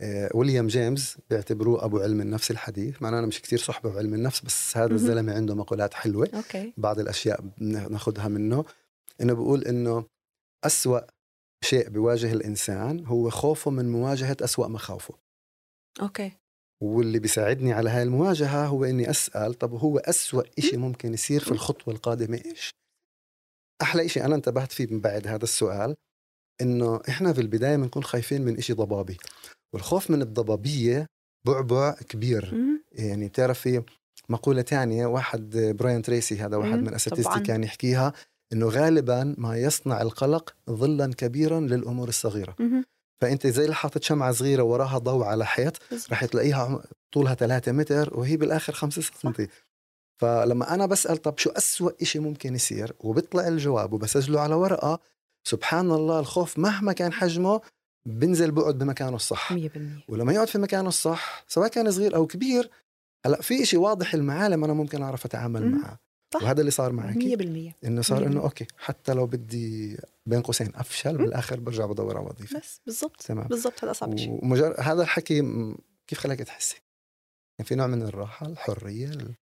C: آه، ويليام جيمس بيعتبروه أبو علم النفس الحديث. مع أنا مش كتير صحبة بعلم النفس بس هذا. الزلمة عنده مقولات حلوة.
B: أوكي.
C: بعض الأشياء ناخذها منه. إنه بيقول إنه أسوأ شيء بيواجه الإنسان هو خوفه من مواجهة أسوأ مخاوفه.
B: أوكي.
C: واللي بيساعدني على هاي المواجهة هو إني أسأل طب هو أسوأ شيء ممكن يصير في الخطوة القادمة إيش؟ أحلى شيء أنا انتبهت فيه من بعد هذا السؤال إنه إحنا في البداية بنكون خايفين من شيء ضبابي. والخوف من الضبابية بعبع كبير
B: مم.
C: يعني بتعرفي مقولة تانية واحد براين تريسي هذا واحد
B: مم،
C: من أساتذتي
B: طبعاً.
C: كان يحكيها إنه غالبا ما يصنع القلق ظلا كبيرا للأمور الصغيرة
B: مهم.
C: فأنت زي اللي حاطط شمعة صغيرة وراها ضوء على حيط. رح تلاقيها طولها 3 متر وهي بالآخر 5 سنتي فلما أنا بسأل طب شو أسوأ إشي ممكن يصير وبيطلع الجواب وبسجله على ورقة سبحان الله الخوف مهما كان حجمه بنزل بقعد بمكانه الصح.
B: 100%
C: ولما يقعد في مكانه الصح سواء كان صغير أو كبير هلأ في شيء واضح المعالم أنا ممكن أعرف أتعامل
B: مم.
C: معه.
B: صح.
C: وهذا اللي صار معك.
B: 100%
C: إنه صار
B: إنه.
C: أوكي حتى لو بدي بين قوسين أفشل بالآخر برجع بدور على وظيفة.
B: بس بالضبط.
C: تمام.
B: بالضبط هذا اصعب شيء.
C: ومجرد هذا الحكي كيف خلاك تحسي؟ يعني في نوع من الراحة الحرية ال-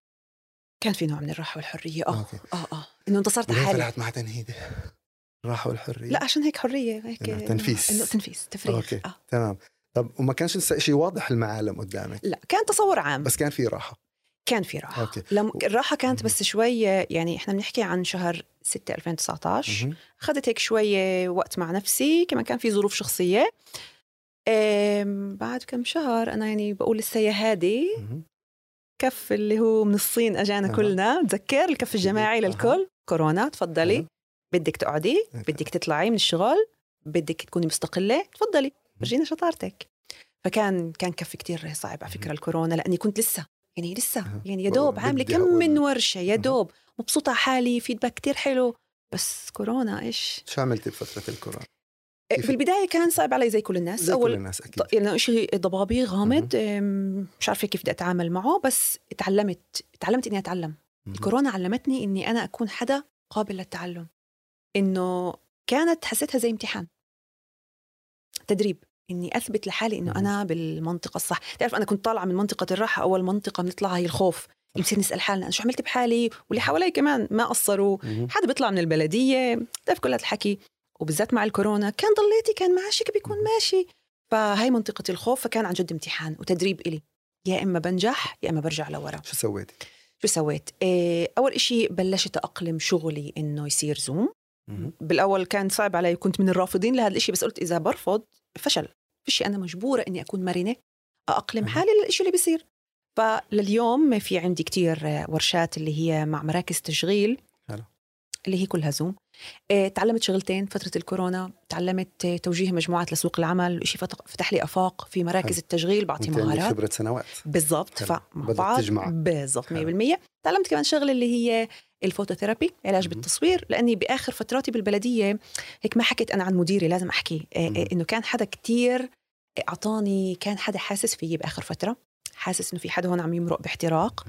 B: كان في نوع من الراحة والحرية. آه
C: أوكي.
B: آه آه. إنه انتصرت
C: وليه
B: حالي
C: طلعت مع تنهيدي؟ الراحه والحريه
B: لا عشان هيك حرية هيك
C: تنفيس.
B: إنه تنفيس تفريغ
C: أوكي.
B: آه.
C: تمام طب وما كانش لسه شيء واضح المعالم قدامك
B: لا كان تصور عام
C: بس كان في راحة
B: كان في راحة
C: أوكي.
B: لم... الراحة كانت. بس شوي يعني إحنا بنحكي عن شهر 6 2019
C: مهم.
B: أخذت هيك شوية وقت مع نفسي كمان كان في ظروف شخصية بعد كم شهر أنا يعني بقول لسه يا هادي. كف اللي هو من الصين أجانا
C: أها.
B: كلنا تذكر الكف الجماعي. للكل كورونا تفضلي
C: حلو.
B: بدك تقعدي. بدك تطلعي من الشغل بدك تكوني مستقلة تفضلي فرجينا شطارتك فكان كان كف كتير صعب على فكرة الكورونا لأني كنت لسه يعني لسه. يعني يا دوب
C: عاملة
B: كم. من ورشة يا. دوب مبسوطة حالي فيدباك كتير حلو بس كورونا إيش
C: شو عملتي بفترة الكورونا؟ كيف؟
B: بالبداية كان صعب علي زي كل الناس
C: زي كل
B: أول
C: الناس أكيد
B: ط- يعني شيء ضبابي غامض مش عارفة كيف بدي أتعامل معه بس تعلمت تعلمت إني أتعلم
C: مهم.
B: الكورونا علمتني إني أنا أكون حدا قابل للتعلم إنه كانت حسيتها زي امتحان. تدريب. إني أثبت لحالي
C: إنه.
B: أنا بالمنطقة الصح. تعرف أنا كنت طالعة من منطقة الراحة أول منطقة بنطلعها هي الخوف. بصير نسأل حالنا أنا شو عملت بحالي؟ واللي حوالي كمان ما قصروا. حدا بيطلع من البلدية بتعرف كل هذا الحكي. وبالذات مع الكورونا كان ضليتي كان ماشي بيكون ماشي؟ فهي منطقة الخوف فكان عن جد امتحان وتدريب إلي. يا إما بنجح يا إما برجع لورا.
C: شو سويتي؟
B: شو سويت؟ إيه أول إشي بلشت أقلم شغلي إنه يصير
C: Zoom.
B: بالأول كان صعب علي كنت من الرافضين لهذا الإشي بس قلت إذا برفض فشل فيش أنا مجبورة إني أكون مرنة
C: أقلم.
B: حالي للإشي اللي بيصير فلليوم في عندي كتير ورشات اللي هي مع مراكز تشغيل. اللي هي كلها Zoom إيه، تعلمت شغلتين فترة الكورونا تعلمت إيه، توجيه مجموعات لسوق العمل فت- فتح لي آفاق في مراكز
C: حلو.
B: التشغيل بعطي مهارات
C: خبرة سنوات
B: بالضبط. فمع بعض. بالضبط 100%
C: حلو.
B: تعلمت كمان شغلة اللي هي الفوتوثيرابي علاج. بالتصوير لأني بآخر فتراتي بالبلدية هيك ما حكيت أنا عن مديري لازم أحكي. إيه، إنه كان حدا كتير أعطاني كان حدا حاسس فيي بآخر فترة حاسس إنه في حدا هون عم يمرق باحتراق.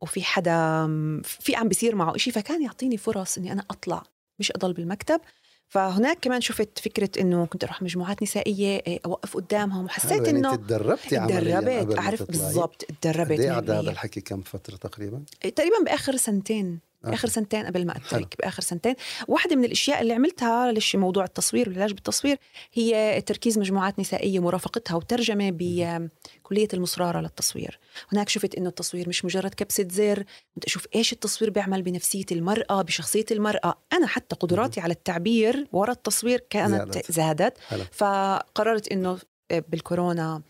B: وفي حدا في عم بيصير معه إشي فكان يعطيني فرص إني أنا أطلع مش أضل بالمكتب فهناك كمان شفت فكرة إنه كنت أروح مجموعات نسائية إيه، أوقف قدامهم وحسيت
C: يعني
B: إنه
C: أنت تدربتي
B: تدربت
C: تطلعي.
B: بالضبط تدربت
C: قد قعد هذا
B: 100%.
C: الحكي كم فترة تقريبا؟
B: تقريبا بآخر سنتين
C: أوكي.
B: آخر سنتين قبل ما
C: حلو.
B: اترك بآخر سنتين. واحدة من الأشياء اللي عملتها ليش موضوع التصوير والعلاج بالتصوير هي تركيز مجموعات نسائية مرافقتها وترجمة بكليه المصرارة للتصوير. هناك شفت إنه التصوير مش مجرد كبسة زر بدي أشوف إيش التصوير بيعمل بنفسية المرأة بشخصية المرأة. أنا حتى قدراتي على التعبير وراء التصوير كانت
C: زادت.
B: زادت.
C: حلو.
B: فقررت إنه بالكورونا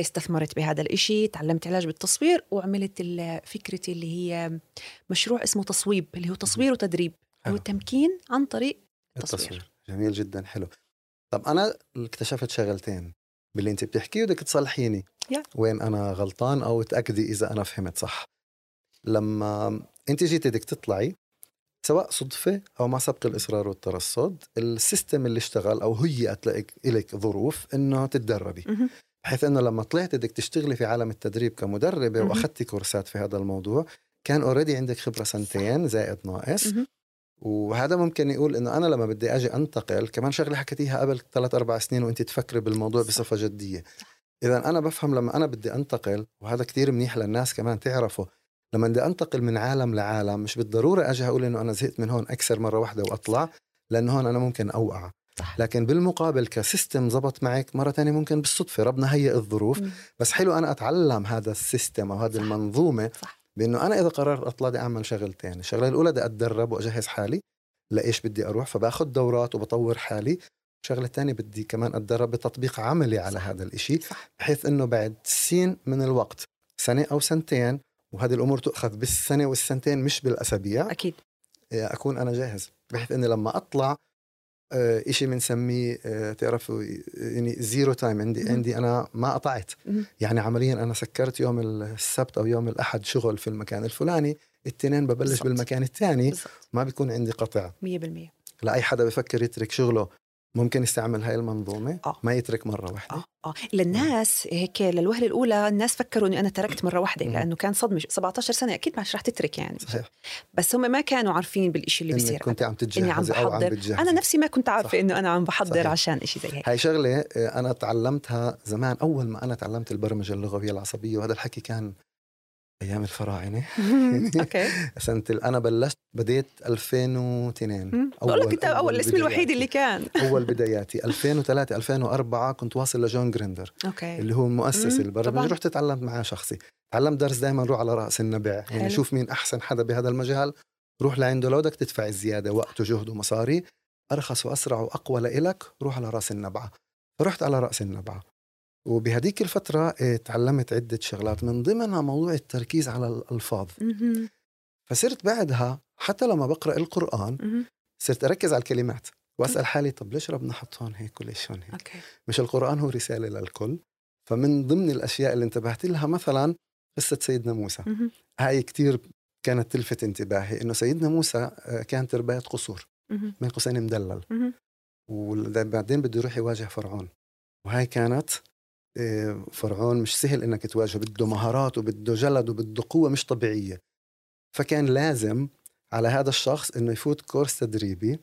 B: استثمرت بهذا الإشي تعلمت علاج بالتصوير وعملت فكرتي اللي هي مشروع اسمه تصويب اللي هو تصوير وتدريب
C: حلو.
B: هو التمكين عن طريق التصوير.
C: التصوير. جميل جدا حلو. طب أنا اكتشفت شغلتين باللي أنت بتحكيه بدك تصلحيني.
B: يا.
C: وين أنا غلطان أو تأكدي إذا أنا فهمت صح. لما أنت جيتي بدك تطلعي سواء صدفة أو مع سبق الإصرار والترصد السيستم اللي اشتغل أو هيئت لك ظروف إنه تتدربي. بحيث إنه لما طلعت بدك تشتغلي في عالم التدريب كمدربة
B: مهم.
C: وأخذتي كورسات في هذا الموضوع كان اوريدي عندك خبرة سنتين زائد ناقص. وهذا ممكن يقول إنه أنا لما بدي أجي أنتقل كمان شغلة حكيتيها قبل ثلاث أربع سنين وانت تفكري بالموضوع. بصفة جدية اذا أنا بفهم لما أنا بدي أنتقل وهذا كتير منيح للناس كمان تعرفه لما بدي أنتقل من عالم لعالم مش بالضرورة أجي أقول إنه أنا زهقت من هون أكسر مرة واحدة وأطلع لأنه هون أنا ممكن أوقع
B: صح.
C: لكن بالمقابل ك system زبط معك مرة تانية ممكن بالصدفة ربنا هيئ الظروف.
B: مم.
C: بس حلو أنا أتعلم هذا ال system أو هذه
B: صح.
C: المنظومة
B: صح.
C: بأنه أنا إذا قررت أطلع بدي أعمل شغلتين الشغلة الأولى بدي أتدرب وأجهز حالي لإيش بدي أروح فباخذ دورات وبطور حالي. الشغلة الثانية بدي كمان أتدرب بتطبيق عملي على
B: صح.
C: هذا الإشي
B: صح.
C: بحيث إنه بعد سين من الوقت سنة أو سنتين وهذه الأمور تؤخذ بالسنة والسنتين مش بالأسابيع
B: أكيد.
C: أكون أنا جاهز. بحيث إني لما أطلع آه، إشي بنسميه آه، تعرفوا يعني zero time عندي
B: مهم.
C: عندي أنا ما قطعت. يعني عمليا أنا سكرت يوم السبت أو يوم الأحد شغل في المكان الفلاني الاثنين ببلش
B: بالضبط.
C: بالمكان الثاني ما بيكون عندي قطع
B: 100%
C: لأي حدا بفكر يترك شغله ممكن يستعمل هاي المنظومة
B: آه.
C: ما يترك مرة واحدة.
B: آه آه. للناس هيك للوهلة الأولى الناس فكروا اني أنا تركت مرة واحدة
C: مم.
B: لأنه كان صدمة. 17 سنة أكيد مش رح تترك يعني.
C: صحيح.
B: بس هم ما كانوا عارفين بالإشي اللي بيصير.
C: كنت عم تتجهزي أو عم بتجهزي.
B: أنا نفسي ما كنت عارفة
C: صح.
B: إنه أنا عم بحضر
C: صحيح.
B: عشان إشي زي هيك.
C: هاي شغلة آه، أنا تعلمتها زمان. أول ما أنا تعلمت البرمجة اللغوية العصبية وهذا الحكي كان أيام
B: الفراعنة.
C: أوكي. سنة أنا بلشت بديت 2002
B: مم. بقول لك أنت أول الاسم. الوحيد اللي كان.
C: أول بداياتي. 2003 2004 كنت واصل لجون جريندر
B: أوكي.
C: اللي هو مؤسس
B: طبعاً.
C: رحت تعلمت معاه شخصي. تعلمت درس دائما روح على رأس النبع يعني. شوف مين أحسن حدا بهذا المجال. روح لعنده لو بدك تدفع الزيادة وقت وجهد ومصاري. أرخص وأسرع وأقوى لإلك روح على رأس النبعه فرحت على رأس النبعه وبهديك الفترة آه، تعلمت عدة شغلات من ضمنها موضوع التركيز على الألفاظ. فصرت بعدها حتى لما بقرأ القرآن. صرت أركز على الكلمات وأسأل حالي طب ليش ربنا حط هون هيك وليش هون هيك
B: أوكي
C: مش القرآن هو رسالة للكل فمن ضمن الأشياء اللي انتبهت لها مثلا قصة سيدنا موسى. هاي كتير كانت تلفت انتباهي إنه سيدنا موسى آه، كانت رباية قصور. بين قوسين مدلل. وبعدين بده يروح يواجه فرعون وهاي كانت فرعون مش سهل إنك تواجهه بده مهارات وبده جلد وبده قوة مش طبيعية فكان لازم على هذا الشخص إنه يفوت كورس تدريبي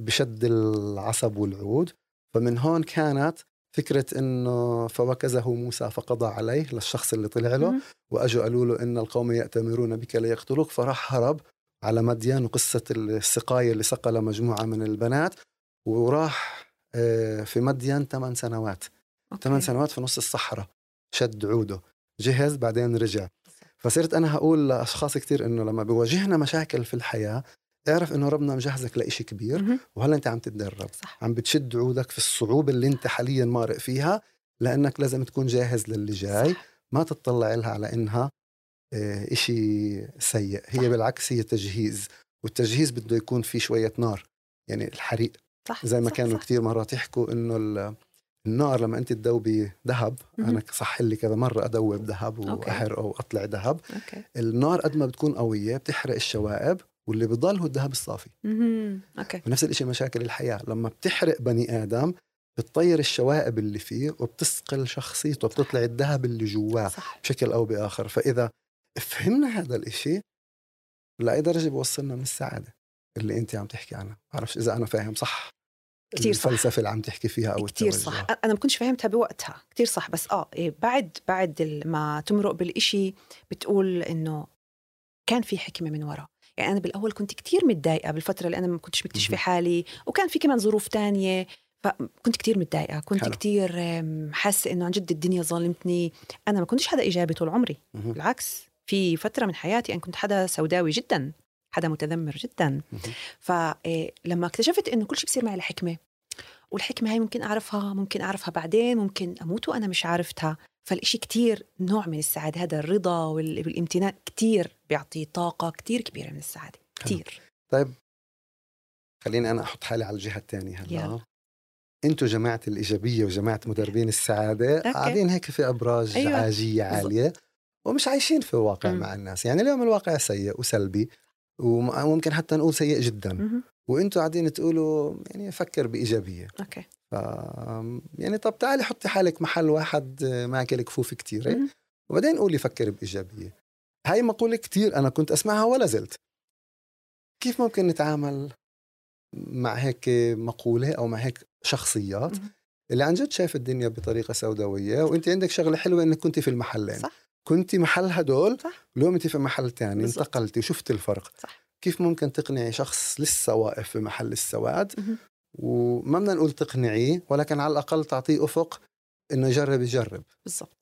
C: بشد العصب والعود فمن هون كانت فكرة إنه فوكزه موسى فقضى عليه للشخص اللي طلع له. وأجوا قالوا له إن القوم يأتمرون بك ليقتلوك فراح هرب على مدين وقصة السقاية اللي سقى لمجموعة من البنات وراح آه، في مدين ثمان سنوات. ثمان سنوات في نص الصحراء شد عوده جهز بعدين رجع فصرت أنا هقول لأشخاص كثير إنه لما بيواجهنا مشاكل في الحياة اعرف إنه ربنا مجهزك لإشي كبير. وهلا أنت عم تتدرب
B: صح
C: عم بتشد عودك في الصعوبه اللي أنت حاليا مارق فيها لأنك لازم تكون جاهز للي جاي
B: صح.
C: ما تطلع لها على إنها آه، إشي سيء هي
B: صح.
C: بالعكس هي تجهيز والتجهيز بده يكون فيه شوية نار يعني الحريق
B: صح
C: زي ما
B: صح.
C: كانوا
B: صح.
C: كثير مرات يحكوا إنه النار لما أنت تذوبي ذهب. أنا صح لي كذا مرة أدوب ذهب. واحرقه واطلع ذهب. النار قد ما بتكون قوية بتحرق الشوائب واللي بضل هو الذهب الصافي.
B: أوكي.
C: ونفس الشيء مشاكل الحياة. لما بتحرق بني آدم بتطير الشوائب اللي فيه وبتسقل شخصيته بتطلع الذهب اللي جواه بشكل أو بآخر. فإذا فهمنا هذا الإشي لاي درجه بوصلنا من السعادة اللي أنت عم تحكي عنها. بعرفش إذا أنا فاهم صح.
B: كتير صح.
C: الفلسفة اللي عم تحكي فيها
B: أو
C: التوجه.
B: صح أنا ما كنتش فاهمتها بوقتها كتير صح بس آه إيه بعد بعد ما تمرق بالإشي بتقول إنه كان في حكمة من ورا يعني أنا بالأول كنت كتير متضايقة بالفترة اللي أنا ما كنتش
C: مكتشفة.
B: حالي وكان في كمان ظروف تانية فكنت كتير متضايقة كنت
C: حلو.
B: كتير أم، حاسة إنه عن جد الدنيا ظلمتني أنا ما كنتش حدا إيجابي طول عمري
C: مهم.
B: بالعكس في فترة من حياتي أنا كنت حدا سوداوي جدا حدا متذمر جدا. فلما اكتشفت إنه كل شيء بصير معي لحكمه والحكمة هاي ممكن أعرفها ممكن أعرفها بعدين ممكن أموت وأنا مش عارفتها فالإشي كتير نوع من السعادة هذا الرضا وال- والامتنان كتير بيعطي طاقة كتير كبيرة من السعادة
C: حلو.
B: كتير
C: طيب خليني أنا أحط حالي على الجهة الثانية هلا. أنتوا جماعة الإيجابية وجماعة مدربين
B: السعادة.
C: قاعدين هيك في أبراج
B: أيوة. عاجية.
C: عالية ومش عايشين في الواقع. مع الناس يعني اليوم الواقع سيء وسلبي وممكن حتى نقول سيء جدا. وإنتوا قاعدين تقولوا يعني فكر بإيجابية.
B: أوكي.
C: ف يعني طب تعالي حطي حالك محل واحد معك الكفوف كثيره. وبعدين قولي فكر بإيجابية. هاي مقولة كثير أنا كنت أسمعها ولا زلت. كيف ممكن نتعامل مع هيك مقولة أو مع هيك شخصيات. اللي عن جد شايف الدنيا بطريقة سوداوية وأنت عندك شغلة حلوة إنك كنت في المحلين.
B: صح.
C: كنت محل هدول
B: صح.
C: اليوم انت في محل تاني
B: بالضبط.
C: انتقلتي وشفت الفرق.
B: صح.
C: كيف ممكن تقنعي شخص لسه واقف في محل السواد؟
B: مهم.
C: وما بدنا نقول تقنعيه ولكن على الأقل تعطيه أفق إنه يجرب يجرب.
B: بالضبط.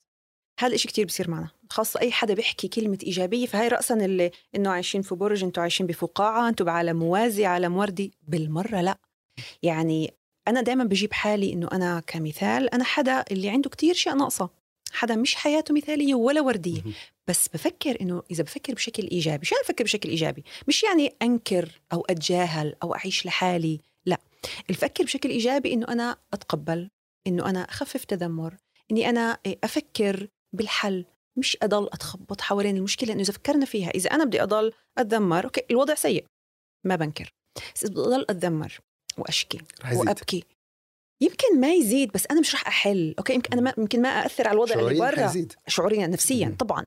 B: هذا الشيء كتير بصير معنا. خاصة أي حدا بيحكي كلمة إيجابية فهي رأسا اللي إنه عايشين في برج أنتوا عايشين بفقاعة أنتوا بعالم موازي عالم وردي بالمرة لا. يعني أنا دائما بجيب حالي إنه أنا كمثال أنا حدا اللي عنده كتير شيء ناقصة. حدا مش حياته مثالية ولا وردية. بس بفكر إنه إذا بفكر بشكل إيجابي شو يعني بفكر بشكل إيجابي؟ مش يعني أنكر أو أتجاهل أو أعيش لحالي لا. الفكر بشكل إيجابي إنه أنا أتقبل إنه أنا أخفف تذمر إني أنا أفكر بالحل. مش أضل أتخبط حوالين المشكلة إنه إذا فكرنا فيها إذا أنا بدي أضل أتذمر أوكي الوضع سيء ما بنكر. بس بدي أضل أتذمر وأشكي
C: رح
B: وأبكي. يمكن ما يزيد بس أنا مش رح أحل. أوكي؟ يمكن أنا ما يمكن ما اثر على الوضع اللي برا شعوريا نفسيا
C: مم.
B: طبعا.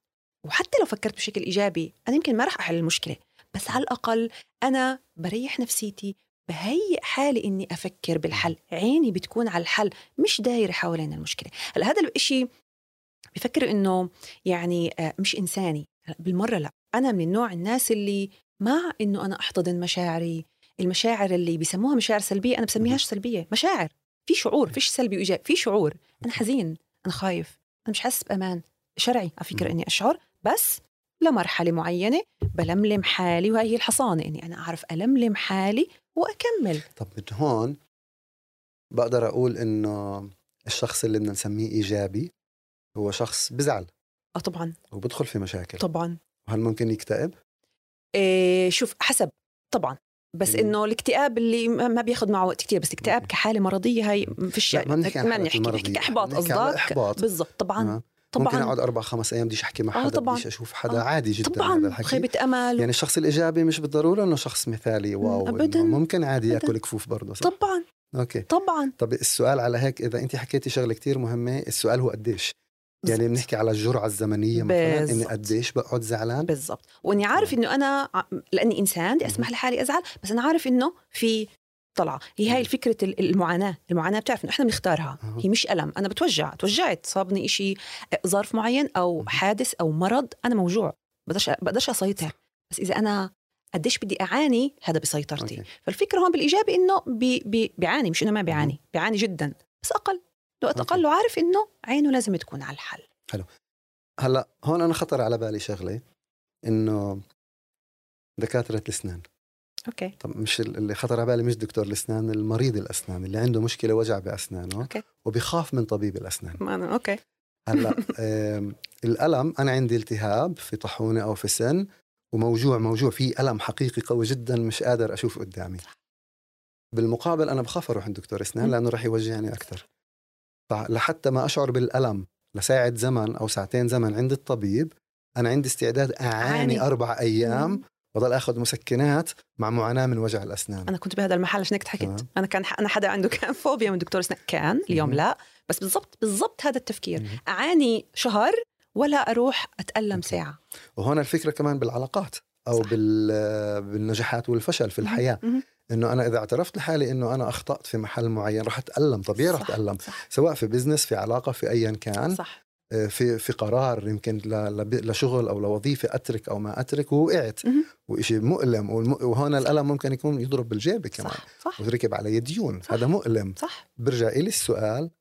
B: وحتى لو فكرت بشكل إيجابي أنا يمكن ما رح أحل المشكلة. بس على الأقل أنا بريح نفسيتي بهيئ حالي إني أفكر بالحل. عيني بتكون على الحل مش دايرة حوالين المشكلة. هلأ هذا الشيء بفكر إنه يعني آه، مش إنساني. بالمرة لأ. أنا من نوع الناس اللي مع إنه أنا أحتضن مشاعري. المشاعر اللي بيسموها مشاعر سلبية أنا بسميهاش سلبية مشاعر. في شعور فيش سلبي وإيجابي في شعور. أنا حزين أنا خايف أنا مش حاسس بأمان. شرعي على
C: فكرة.
B: إني أشعر بس لمرحله معينة بلملم حالي وهي هي الحصانة إني أنا أعرف ألملم حالي وأكمل.
C: طب من هون بقدر أقول إنه الشخص اللي بدنا نسميه إيجابي هو شخص بزعل.
B: آه طبعا.
C: وبدخل في مشاكل.
B: طبعا.
C: وهل ممكن يكتئب؟
B: إيه شوف حسب. طبعا. بس. إنه الاكتئاب اللي ما بياخذ معه وقت كتير بس الاكتئاب. كحالة مرضية هي ما فيش
C: ما بنحكي عن
B: ما
C: المرضية،
B: بنحكي احباط قصدك. بالضبط طبعا؟ طبعا
C: ممكن أقعد أربع خمس أيام بديش أحكي مع
B: آه
C: حدا
B: طبعاً.
C: بديش أشوف حدا
B: آه.
C: عادي جدا هذا
B: طبعا
C: الحكي
B: خيبة أمل
C: يعني الشخص الإيجابي مش بالضرورة إنه شخص مثالي واو
B: أبداً.
C: ممكن عادي
B: أبداً.
C: ياكل كفوف برضه صح؟
B: طبعا
C: أوكي
B: طبعا
C: طب السؤال على هيك إذا انت حكيتي شغلة كتير مهمة السؤال هو قديش يعني. بنحكي على الجرعة الزمنية مثلا
B: إني.
C: قديش بقعد زعلان؟
B: بالضبط. وإني عارف إنه أنا لأني إنسان بدي أسمح لحالي أزعل بس أنا عارف إنه في طلعة. هي هاي ال- المعاناة. المعاناة بتعرف إنه إحنا بنختارها. هي مش ألم. أنا بتوجع. توجعت. صابني إشي ظرف معين
C: أو.
B: حادث أو مرض أنا موجوع. بقدرش بقدرش أسيطر. بس إذا أنا قديش بدي أعاني هذا بسيطرتي
C: أوكي.
B: فالفكرة هون بالإيجابي إنه بي بي بيعاني. مش إنه ما بيعاني. بيعاني جدا. بس أقل.
C: أوكي.
B: أقل وعارف إنه عينه لازم تكون على الحل.
C: هلأ هون أنا خطر على بالي شغلة إنه دكاترة الأسنان.
B: أوكي.
C: طب مش ال- اللي خطر على بالي مش دكتور الأسنان المريض الأسنان اللي عنده مشكلة وجع بأسنانه
B: أوكي.
C: وبيخاف من طبيب الأسنان.
B: ما أنا
C: أوكي. هلأ الألم أنا عندي التهاب في طاحونة أو في سن وموجوع موجوع في ألم حقيقي قوي جدا مش قادر أشوف قدامي. بالمقابل أنا بخاف أروح عند دكتور
B: أسنان.
C: لأنه راح يوجعني أكثر. فلحتى ما أشعر بالألم لساعة زمن أو ساعتين زمن عند الطبيب أنا عندي استعداد أعاني
B: عاني.
C: أربع أيام
B: مم.
C: وضل آخذ مسكنات مع معاناة من وجع الأسنان
B: أنا كنت بهذا المحل عشان هيك. ضحكت أنا كان أنا حدا عنده كان فوبيا من دكتور أسنان كان اليوم. لا بس بالضبط بالضبط هذا التفكير
C: مم.
B: أعاني شهر ولا أروح
C: أتألم.
B: ساعة
C: وهون الفكرة كمان بالعلاقات أو
B: صح.
C: بال بالنجاحات والفشل في
B: الحياة.
C: إنه أنا إذا اعترفت لحالي إنه أنا أخطأت في محل معين رح أتألم طبيعي رح أتألم
B: صح.
C: سواء في بزنس في علاقة في ايا كان
B: صح.
C: آه، في في قرار يمكن لشغل أو لوظيفه أترك أو ما أترك ووقعت. وإشي مؤلم وهون الألم ممكن يكون يضرب بالجيب كمان.
B: صح صح.
C: وتركب علي ديون.
B: صح.
C: هذا مؤلم.
B: صح.
C: برجع إلي السؤال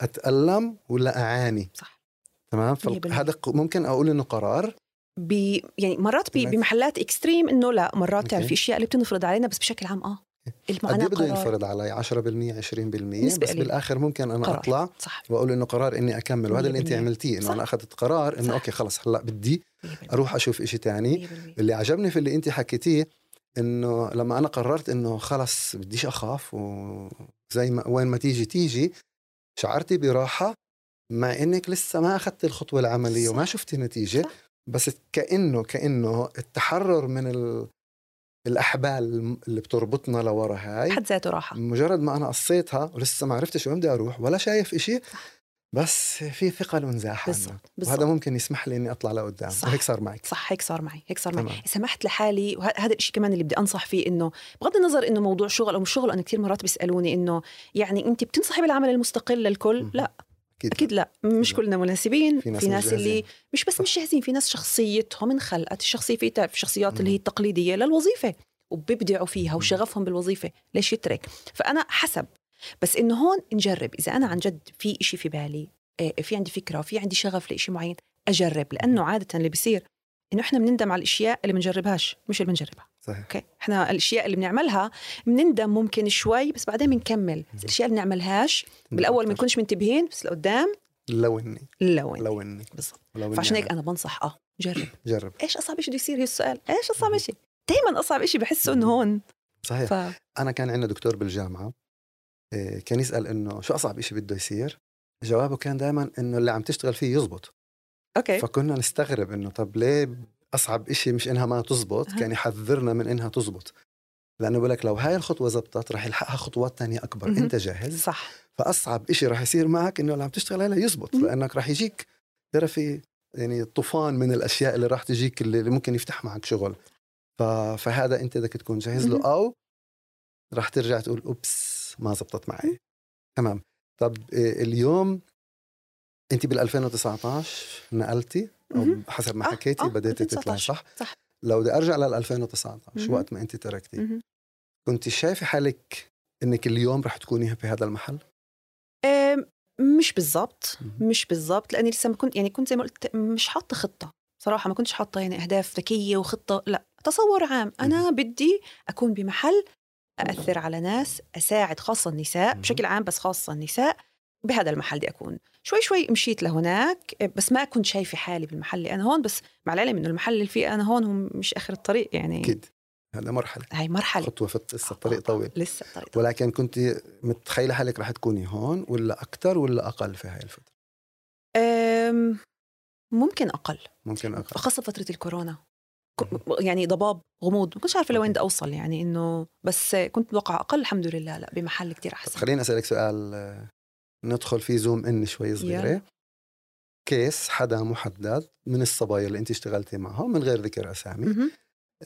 C: أتألم ولا أعاني؟
B: صح.
C: تمام. هذا ممكن أقول إنه قرار.
B: ب يعني مرات ب-
C: بالعكس.
B: بمحلات extreme إنه لا مرات. بتعرف في أشياء اللي بتنفرض علينا بس بشكل عام آه
C: قد
B: المعاناة
C: إيه بده ينفرض علي 10% 20%
B: نسبة
C: بس
B: قليلة.
C: بالآخر ممكن أنا
B: قرار.
C: أطلع
B: صح
C: وأقول إنه قرار إني أكمل وهذا اللي أنت
B: 100%.
C: عملتيه
B: إنه.
C: أنا أخذت قرار
B: إنه.
C: أوكي خلص هلأ بدي
B: 100%.
C: أروح أشوف إشي تاني
B: 100%.
C: اللي عجبني في اللي أنت حكيتيه إنه لما أنا قررت إنه خلص بديش أخاف وزي ما وين ما تيجي تيجي شعرتي براحة مع إنك لسه ما اخذت الخطوة العملية
B: صح.
C: وما شفتي نتيجة
B: صح.
C: بس كأنه كأنه التحرر من ال... الأحبال اللي بتربطنا لورا هاي
B: بحد ذاته راحة.
C: مجرد ما أنا قصيتها ولسه ما عرفتش وين بدي أروح ولا شايف إشي بس في ثقل وانزاح
B: بالضبط
C: وهذا ممكن يسمح لي إني أطلع لقدام.
B: صح.
C: وهيك صار معك
B: صح هيك صار معي هيك صار معي.
C: تمام.
B: سمحت لحالي وهذا الشيء كمان اللي بدي أنصح فيه إنه بغض النظر إنه موضوع شغل أو مش شغل أنا كثير مرات بيسألوني إنه يعني انت بتنصحي بالعمل المستقل للكل؟
C: مهم.
B: لا.
C: أكيد
B: أكيد لا مش. كلنا مناسبين
C: في ناس
B: في ناس اللي. مش بس مش جاهزين في ناس شخصيتهم انخلقت الشخصية في تعرف الشخصيات اللي هي. التقليدية للوظيفه وبيبدعوا فيها. وشغفهم بالوظيفة ليش يترك فأنا حسب بس إنه هون نجرب إذا أنا عن جد في إشي في بالي آه، في عندي فكرة وفي عندي شغف لإشي معين أجرب لأنه عادة اللي بيصير إنه إحنا بنندم على الأشياء اللي بنجربهاش مش اللي بنجربها
C: صحيح.
B: أوكي؟ إحنا الأشياء اللي بنعملها بنندم ممكن شوي بس بعدين بنكمل. بس الأشياء اللي بنعملهاش بالأول ما نكونش منتبهين بس لقدام
C: لو إني.
B: لو
C: إني.
B: بالضبط.
C: لو إني
B: فعشان هيك.
C: أنا.
B: بنصح آه جرب.
C: جرب.
B: إيش أصعب شيء بده يصير؟ هي السؤال. إيش أصعب شيء دائما أصعب شيء بحسه إنه هون.
C: صحيح.
B: ف...
C: أنا كان عندنا دكتور بالجامعة إيه، كان يسأل إنه شو أصعب إشي بده يصير؟ جوابه كان دائما إنه اللي عم تشتغل فيه يزبط.
B: أوكي.
C: فكنا نستغرب إنه طب ليه أصعب إشي مش إنها ما تزبط. كان يحذرنا من إنها تزبط. لأنه بقول لك لو هاي الخطوة زبطت رح يلحقها خطوات تانية أكبر.
B: مهم.
C: أنت جاهز؟
B: صح.
C: فأصعب إشي رح يصير معك إنه اللي عم تشتغل عليها يزبط
B: مم.
C: لأنك رح يجيك تعرفي يعني طوفان من الأشياء اللي راح تجيك اللي ممكن يفتح معك شغل. ف... فهذا أنت بدك تكون جاهز له. أو رح ترجع تقول أوبس ما زبطت معي. تمام. طب إيه، اليوم انت بال 2019 نقلتي
B: أو.
C: حسب ما
B: آه،
C: حكيتي
B: آه،
C: بديتي تطلعي
B: 2019.
C: صح؟
B: صح.
C: لو بدي أرجع لل 2019
B: مهم.
C: وقت ما انت تركتي. كنت شايفة حالك إنك اليوم رح تكوني بهذا المحل؟
B: آم، مش بالضبط. مش بالضبط لأني لسه ما كنت يعني كنت زي ما قلت مش حاطة خطة صراحة ما كنتش حاطة يعني أهداف ذكية وخطة لا تصور عام أنا بدي أكون بمحل أأثر على ناس أساعد خاصة النساء. بشكل عام بس خاصة النساء بهذا المحل بدي أكون. شوي شوي مشيت لهناك بس ما كنت شايفة حالي بالمحل. اللي أنا هون بس مع العلم انه المحل اللي فيه أنا هون هو مش آخر الطريق يعني.
C: أكيد. هذا مرحلة.
B: هاي مرحلة.
C: خطوة في لسه الطريق طويل.
B: لسه الطريق طويل.
C: ولكن كنت متخيلة حالك رح تكوني هون ولا أكثر ولا أقل في هاي الفترة؟
B: أم، ممكن أقل.
C: ممكن أقل.
B: خاصة فترة الكورونا. يعني ضباب غموض. ما كنتش عارفة لوين بدي أوصل يعني إنه بس كنت متوقع أقل الحمد لله. لا بمحل كتير
C: طب
B: أحسن
C: خليني أسألك سؤال آه، ندخل فيه زوم إن شوي صغيرة
B: يلا.
C: كيس حدا محدد من الصبايا اللي أنت اشتغلتي معهم من غير ذكر
B: أسامي.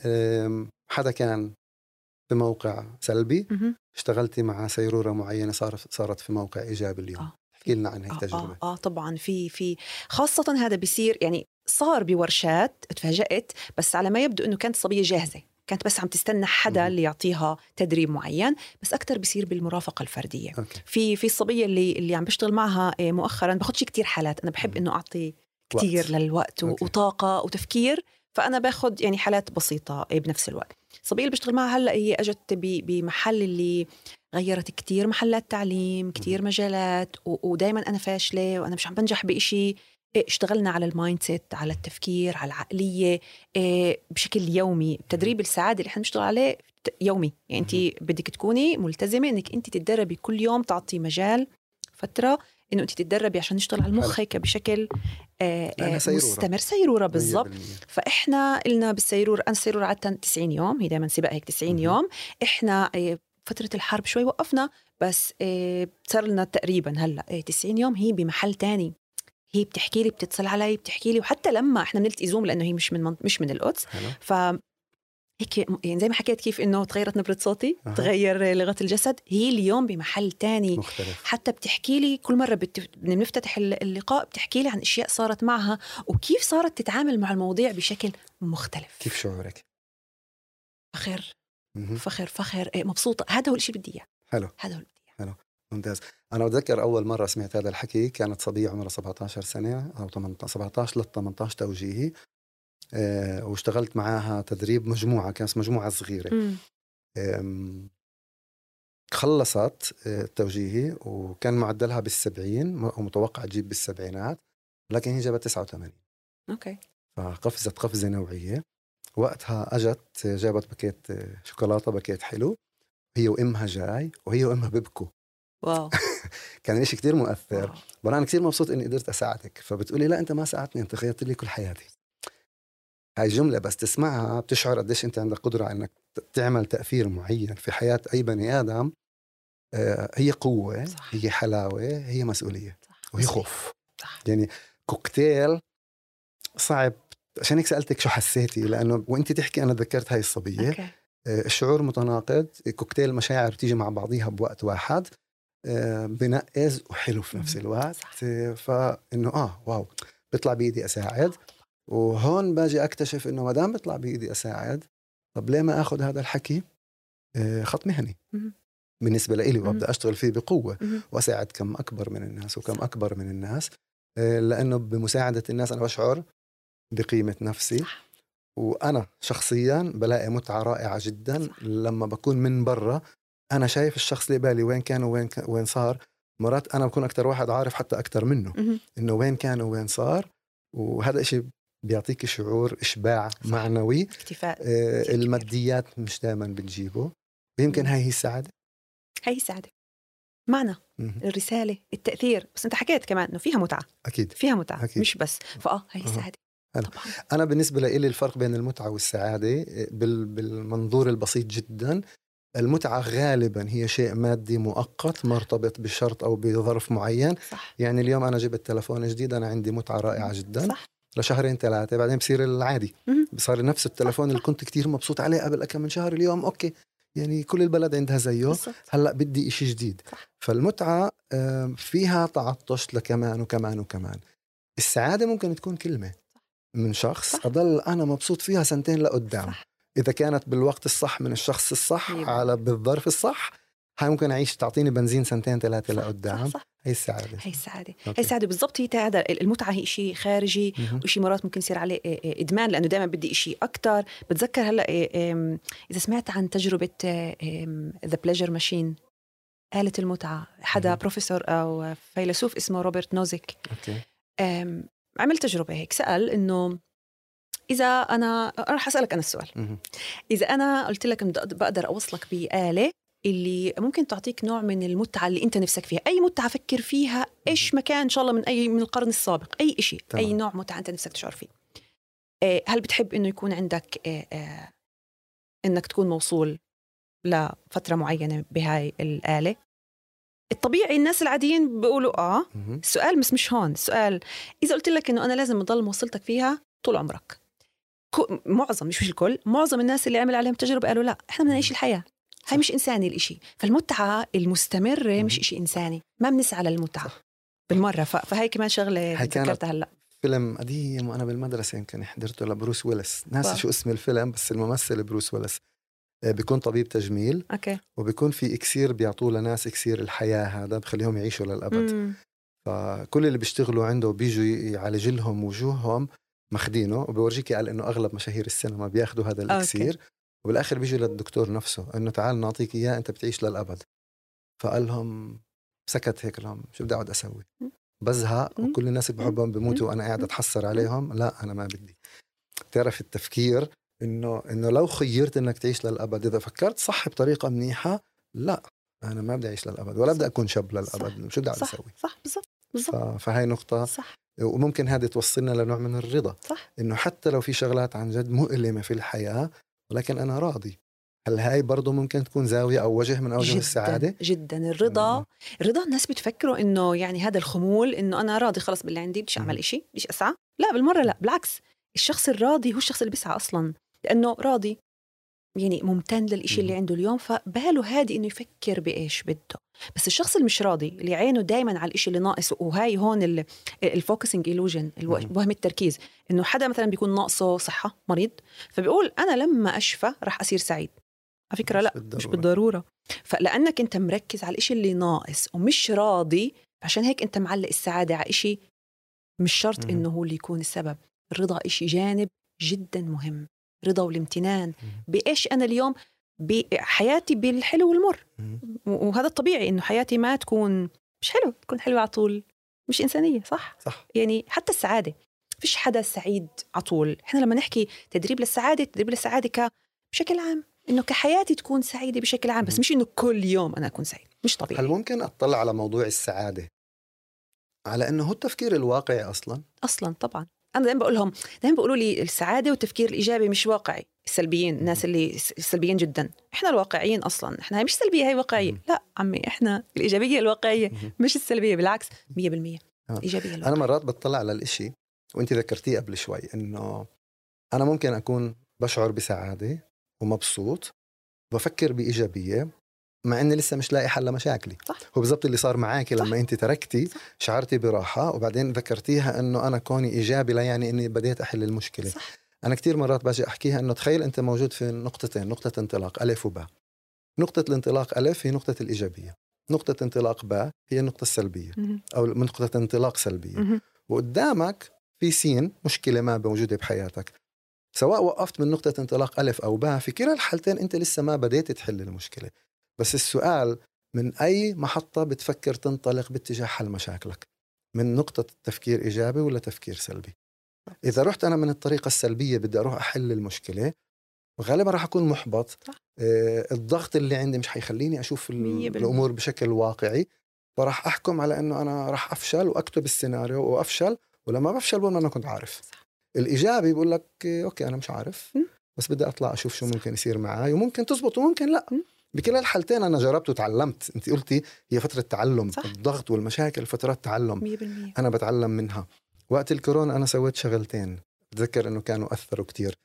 C: أم، حدا كان في موقع سلبي
B: مهم.
C: اشتغلتي مع سيرورة معينة صارت صارت في موقع إيجابي اليوم
B: آه.
C: احكي لنا عن هيك
B: آه,
C: تجربه
B: آه, آه طبعا في في خاصة هذا بيصير يعني صار بورشات تفاجأت بس على ما يبدو إنه كانت الصبية جاهزة كانت بس عم تستنى حدا. اللي يعطيها تدريب معين بس أكثر بيصير بالمرافقة الفردية
C: أوكي
B: في في الصبية اللي اللي عم بشتغل معها آه، مؤخرا باخذش كتير حالات أنا بحب. إنه أعطي كتير
C: وقت.
B: للوقت
C: أوكي.
B: وطاقة وتفكير فأنا باخذ يعني حالات بسيطة آه، بنفس الوقت الصبية اللي بشتغل معها هلأ هي إجت بمحل اللي غيرت كتير محلات تعليم كتير مجالات ودائما أنا فاشلة وأنا مش عم بنجح بإشي اشتغلنا على ال mindset على التفكير على العقلية إيه، بشكل يومي التدريب السعادة اللي إحنا بنشتغل عليه يومي يعني انت بدك تكوني ملتزمة إنك انت تتدربي كل يوم تعطي مجال فترة إنه انت تتدربي عشان نشتغل على المخ. هيك بشكل آه، آه،
C: سيرورة.
B: مستمر سيرورة بالضبط
C: 100%.
B: فإحنا قلنا بالسيرورة أنا السيرورة عادة 90 يوم هي دائما سباق هيك 90
C: مهم.
B: يوم إحنا آه، فترة الحرب شوي وقفنا بس صار لنا تقريبا هلأ آه، 90 يوم هي بمحل تاني هي بتحكي لي بتتصل علي بتحكي لي وحتى لما إحنا بنلتقي زوم لأنه هي مش من مش من القدس.
C: حلو.
B: ف هيك يعني زي ما حكيت كيف إنه تغيرت نبرة صوتي
C: أها.
B: تغير لغة الجسد. هي اليوم بمحل تاني.
C: مختلف.
B: حتى بتحكي لي كل مرة بت- بنفتتح اللقاء بتحكي لي عن أشياء صارت معها وكيف صارت تتعامل مع المواضيع بشكل مختلف.
C: كيف شعورك؟
B: فخر.
C: مهم.
B: فخر فخر. إيه، مبسوطة. هذا هو الشيء اللي بدي إياه.
C: حلو.
B: هذا هو اللي بدي إياه.
C: ممتاز. أنا بتذكر أول مرة سمعت هذا الحكي كانت صبية عمرها 17 سنة أو 18 17 ل 18 توجيهي أه واشتغلت معاها تدريب مجموعة كانت
B: مجموعة
C: صغيرة. خلصت آه، التوجيهي وكان معدلها بالسبعين ومتوقع تجيب بالسبعينات لكن هي جابت 89
B: أوكي.
C: فقفزت قفزة نوعية. وقتها أجت جابت باكيت شوكولاتة باكيت حلو. هي وإمها جاي وهي وإمها بيبكوا
B: واو.
C: كان إشي كتير مؤثر. وأنا كثير مبسوط إني قدرت أساعدك. فبتقولي لا أنت ما ساعدتني أنت غيرت لي كل حياتي. هاي جملة بس تسمعها بتشعر قديش أنت عندك قدرة على إنك ت- تعمل تأثير معين في حياة أي بني آدم. آه، هي قوة
B: صح.
C: هي حلاوة هي مسؤولية
B: صح.
C: وهي. خوف.
B: صح.
C: يعني كوكتيل صعب. عشان هيك سألتك شو حسيتي؟ لأنه وأنت تحكي أنا تذكرت هاي الصبية.
B: أوكي.
C: آه، الشعور متناقض. كوكتيل مشاعر بتيجي مع بعضيها بوقت واحد. آه، بنقز وحلو في نفس. الوقت
B: صح.
C: آه، فإنه آه واو بيطلع بإيدي أساعد وهون باجي أكتشف إنه ما دام بيطلع بإيدي أساعد طب ليه ما آخذ هذا الحكي آه، خط مهني. بالنسبة لإلي. وأبدأ أشتغل فيه
B: بقوة.
C: وأساعد كم أكبر من الناس وكم. أكبر من الناس آه، لأنه بمساعدة الناس أنا بشعر بقيمة نفسي. وأنا شخصيا بلاقي متعة رائعة جدا. لما بكون من برا أنا شايف الشخص اللي بالي وين كان وين ك... وين صار مرات أنا بكون أكثر واحد عارف حتى أكثر منه. إنه وين كان وين صار وهذا إشي بيعطيك شعور إشباع
B: صح.
C: معنوي
B: اكتفاء
C: آه. الماديات مش دائما بتجيبه ويمكن
B: مم.
C: هاي هي السعادة
B: هي السعادة معنى. الرسالة التأثير بس أنت حكيت كمان إنه فيها متعة
C: أكيد
B: فيها متعة
C: أكيد.
B: مش بس فآه هي
C: أها.
B: السعادة طبعا
C: أنا بالنسبة لي الفرق بين المتعة والسعادة بال- بالمنظور البسيط جدا المتعة غالبا هي شيء مادي مؤقت مرتبط بشرط أو بظرف معين.
B: صح.
C: يعني اليوم أنا جبت تلفون جديد أنا عندي متعة رائعة جدا.
B: صح.
C: لشهرين ثلاثة بعدين بصير العادي. بصير نفس التلفون اللي كنت كتير مبسوط عليه قبل كم من شهر اليوم أوكي. يعني كل البلد عندها زيه.
B: بالضبط.
C: هلأ بدي إشي جديد.
B: صح.
C: فالمتعة آم، فيها تعطش لكمان وكمان وكمان. السعادة ممكن تكون كلمة من شخص
B: صح.
C: أضل أنا مبسوط فيها سنتين لقدام.
B: صح.
C: إذا كانت بالوقت الصح من الشخص الصح
B: مية
C: علـ بالظرف الصح هاي ممكن أعيش تعطيني بنزين سنتين
B: ثلاثة
C: لقدام. هي السعادة.
B: هي السعادة. هي
C: أوكي.
B: السعادة. بالضبط هي هذا المتعة هي شيء خارجي
C: مهم.
B: وشي مرات ممكن يصير عليه إيه إيه إدمان لأنه دائما بدي شيء أكثر بتذكر هلأ إم، إذا سمعت عن تجربة the pleasure machine آلة المتعة. حدا
C: مهم.
B: بروفيسور أو فيلسوف اسمه روبرت نوزيك.
C: أوكي.
B: أم، عمل تجربة هيك. سأل إنه إذا أنا راح أسألك أنا السؤال. إذا أنا قلت لك بقدر أوصلك بآلة اللي ممكن تعطيك نوع من المتعة اللي أنت نفسك فيها. أي متعة فكر فيها إيش ما كان إن شاء الله من أي من القرن السابق؟ أي شيء. أي نوع متعة أنت نفسك تشعر فيه. آه، هل بتحب إنه يكون عندك آه، آه، إنك تكون موصول لفترة معينة بهاي الآلة؟ الطبيعي الناس العاديين بيقولوا آه.
C: مهم.
B: السؤال بس مش هون. السؤال إذا قلت لك إنه أنا لازم أضل موصلتك فيها طول عمرك معظم مش مش الكل معظم الناس اللي عمل عليهم تجربة قالوا لا إحنا بدنا نعيش الحياة. هاي مش إنساني الإشي. فالمتعة المستمرة مش. إشي إنساني. ما بنسعى للمتعة بالمرة. ف- فهي كمان
C: كانت-
B: ذكرتها هلأ.
C: فيلم قديم وأنا بالمدرسة يمكن حضرته لبروس ويلس. ناسي. شو اسم الفيلم بس الممثل بروس ويلس. آه، بيكون طبيب تجميل.
B: أوكي.
C: وبيكون في إكسير بيعطوه لناس إكسير الحياة هذا بخليهم يعيشوا للأبد.
B: مم.
C: فكل اللي بيشتغلوا عنده بيجوا يعالج لهم وجوههم ماخدينه وبورجيكي قال إنه أغلب مشاهير السينما بياخذوا هذا الإكسير وبالآخر بيجوا للدكتور نفسه إنه تعال نعطيك إياه أنت بتعيش للأبد. فقال لهم سكت هيك لهم شو بدي أقعد
B: أسوي.
C: بزهق. وكل الناس اللي بحبهم بموتوا وأنا قاعد. أتحسر عليهم لا أنا ما بدي. تعرف التفكير؟ إنه إنه لو خيرت إنك تعيش للأبد إذا فكرت صح بطريقة منيحة لا أنا ما بدي أعيش للأبد ولا بدي
B: صح.
C: أكون شاب للأبد شو بدي أقعد
B: صح.
C: أسوي؟
B: صح. بالضبط. بالضبط.
C: فهاي نقطة.
B: صح.
C: وممكن هذه توصلنا لنوع من الرضا
B: صح
C: إنه حتى لو في شغلات عن جد مؤلمة في الحياة ولكن أنا راضي هل هاي برضه ممكن تكون زاوية أو وجه من أوجه
B: جدا
C: السعادة؟
B: جدا الرضا
C: مم.
B: الرضا الناس بتفكروا إنه يعني هذا الخمول إنه أنا راضي خلص باللي عندي بديش
C: أعمل.
B: إشي بديش أسعى لا بالمرة لا بالعكس الشخص الراضي هو الشخص اللي بيسعى أصلا لأنه راضي يعني ممتن للإشي اللي. عنده اليوم فباله هادي إنه يفكر بإيش بده بس الشخص اللي مش راضي اللي عينه دائما على الإشي اللي ناقص وهاي هون الفوكسنج
C: مم.
B: وهم التركيز إنه حدا مثلا بيكون ناقصه صحة مريض فبيقول أنا لما أشفى راح أصير سعيد على فكرة
C: مش
B: لا
C: بالضرورة.
B: مش بالضرورة فلأنك أنت مركز على الإشي اللي ناقص ومش راضي عشان هيك أنت معلق السعادة على إشي مش شرط. إنه هو اللي يكون السبب الرضا إشي جانب جدا مهم رضا والامتنان
C: مم.
B: بإيش أنا اليوم بحياتي بالحلو والمر. وهذا الطبيعي إنه حياتي ما تكون مش حلو تكون حلوة على طول مش إنسانية صح؟
C: صح.
B: يعني حتى السعادة فيش حدا سعيد على طول. إحنا لما نحكي تدريب للسعادة تدريب للسعادة ك بشكل عام إنه كحياتي تكون سعيدة بشكل عام بس. مش إنه كل يوم أنا أكون سعيد مش
C: هل
B: طبيعي
C: ممكن أطلع على موضوع السعادة؟ على إنه هو التفكير الواقعي أصلا؟
B: أصلا طبعا. أنا دائما بقول لهم دائما بيقولوا لي السعادة والتفكير الإيجابي مش واقعي السلبيين الناس اللي سلبيين جدا إحنا الواقعيين أصلا إحنا هي مش سلبية هي
C: واقعية.
B: لا عمي إحنا الإيجابية
C: الواقعية.
B: مش السلبية بالعكس 100%
C: آه.
B: ايجابيه
C: أنا
B: الواقعية.
C: مرات بطلع على الإشي وأنت ذكرتيه قبل شوي إنه أنا ممكن أكون بشعر بسعادة ومبسوط بفكر بإيجابية مع إني لسه مش لاقي حل لمشاكلي
B: صح.
C: هو بالضبط اللي صار معك
B: صح.
C: لما أنت تركتي
B: صح.
C: شعرتي براحة وبعدين ذكرتيها إنه أنا كوني إيجابي لا يعني إني بديت أحل المشكلة
B: صح
C: أنا كتير مرات باجي أحكيها إنه تخيل أنت موجود في نقطتين نقطة انطلاق ألف وباء نقطة الانطلاق ألف هي نقطة الإيجابية نقطة انطلاق باء هي النقطة السلبية
B: مهم.
C: أو نقطة انطلاق سلبية
B: مهم.
C: وقدامك في سين مشكلة ما موجودة بحياتك سواء وقفت من نقطة انطلاق ألف أو باء في كلا الحالتين أنت لسه ما بديت تحل المشكلة بس السؤال من أي محطة بتفكر تنطلق باتجاه حل مشاكلك من نقطة تفكير إيجابي ولا تفكير سلبي إذا رحت أنا من الطريقة السلبية بدي أروح أحل المشكلة غالبا راح أكون محبط
B: صح.
C: آه الضغط اللي عندي مش حيخليني أشوف. الأمور بشكل واقعي فراح أحكم على أنه أنا راح أفشل وأكتب السيناريو وأفشل ولما بفشل بقول أنا كنت عارف
B: صح.
C: الإيجابي بيقول لك أوكي أنا مش عارف
B: م.
C: بس بدي أطلع أشوف شو ممكن يصير معي وممكن تزبط وممكن لأ
B: م.
C: بكلا الحالتين أنا جربت وتعلمت أنت قلتي هي فترة تعلم
B: صح.
C: الضغط والمشاكل فترات تعلم
B: 100%
C: أنا بتعلم منها وقت الكورونا أنا سويت شغلتين بتذكر إنه كانوا أثروا كتير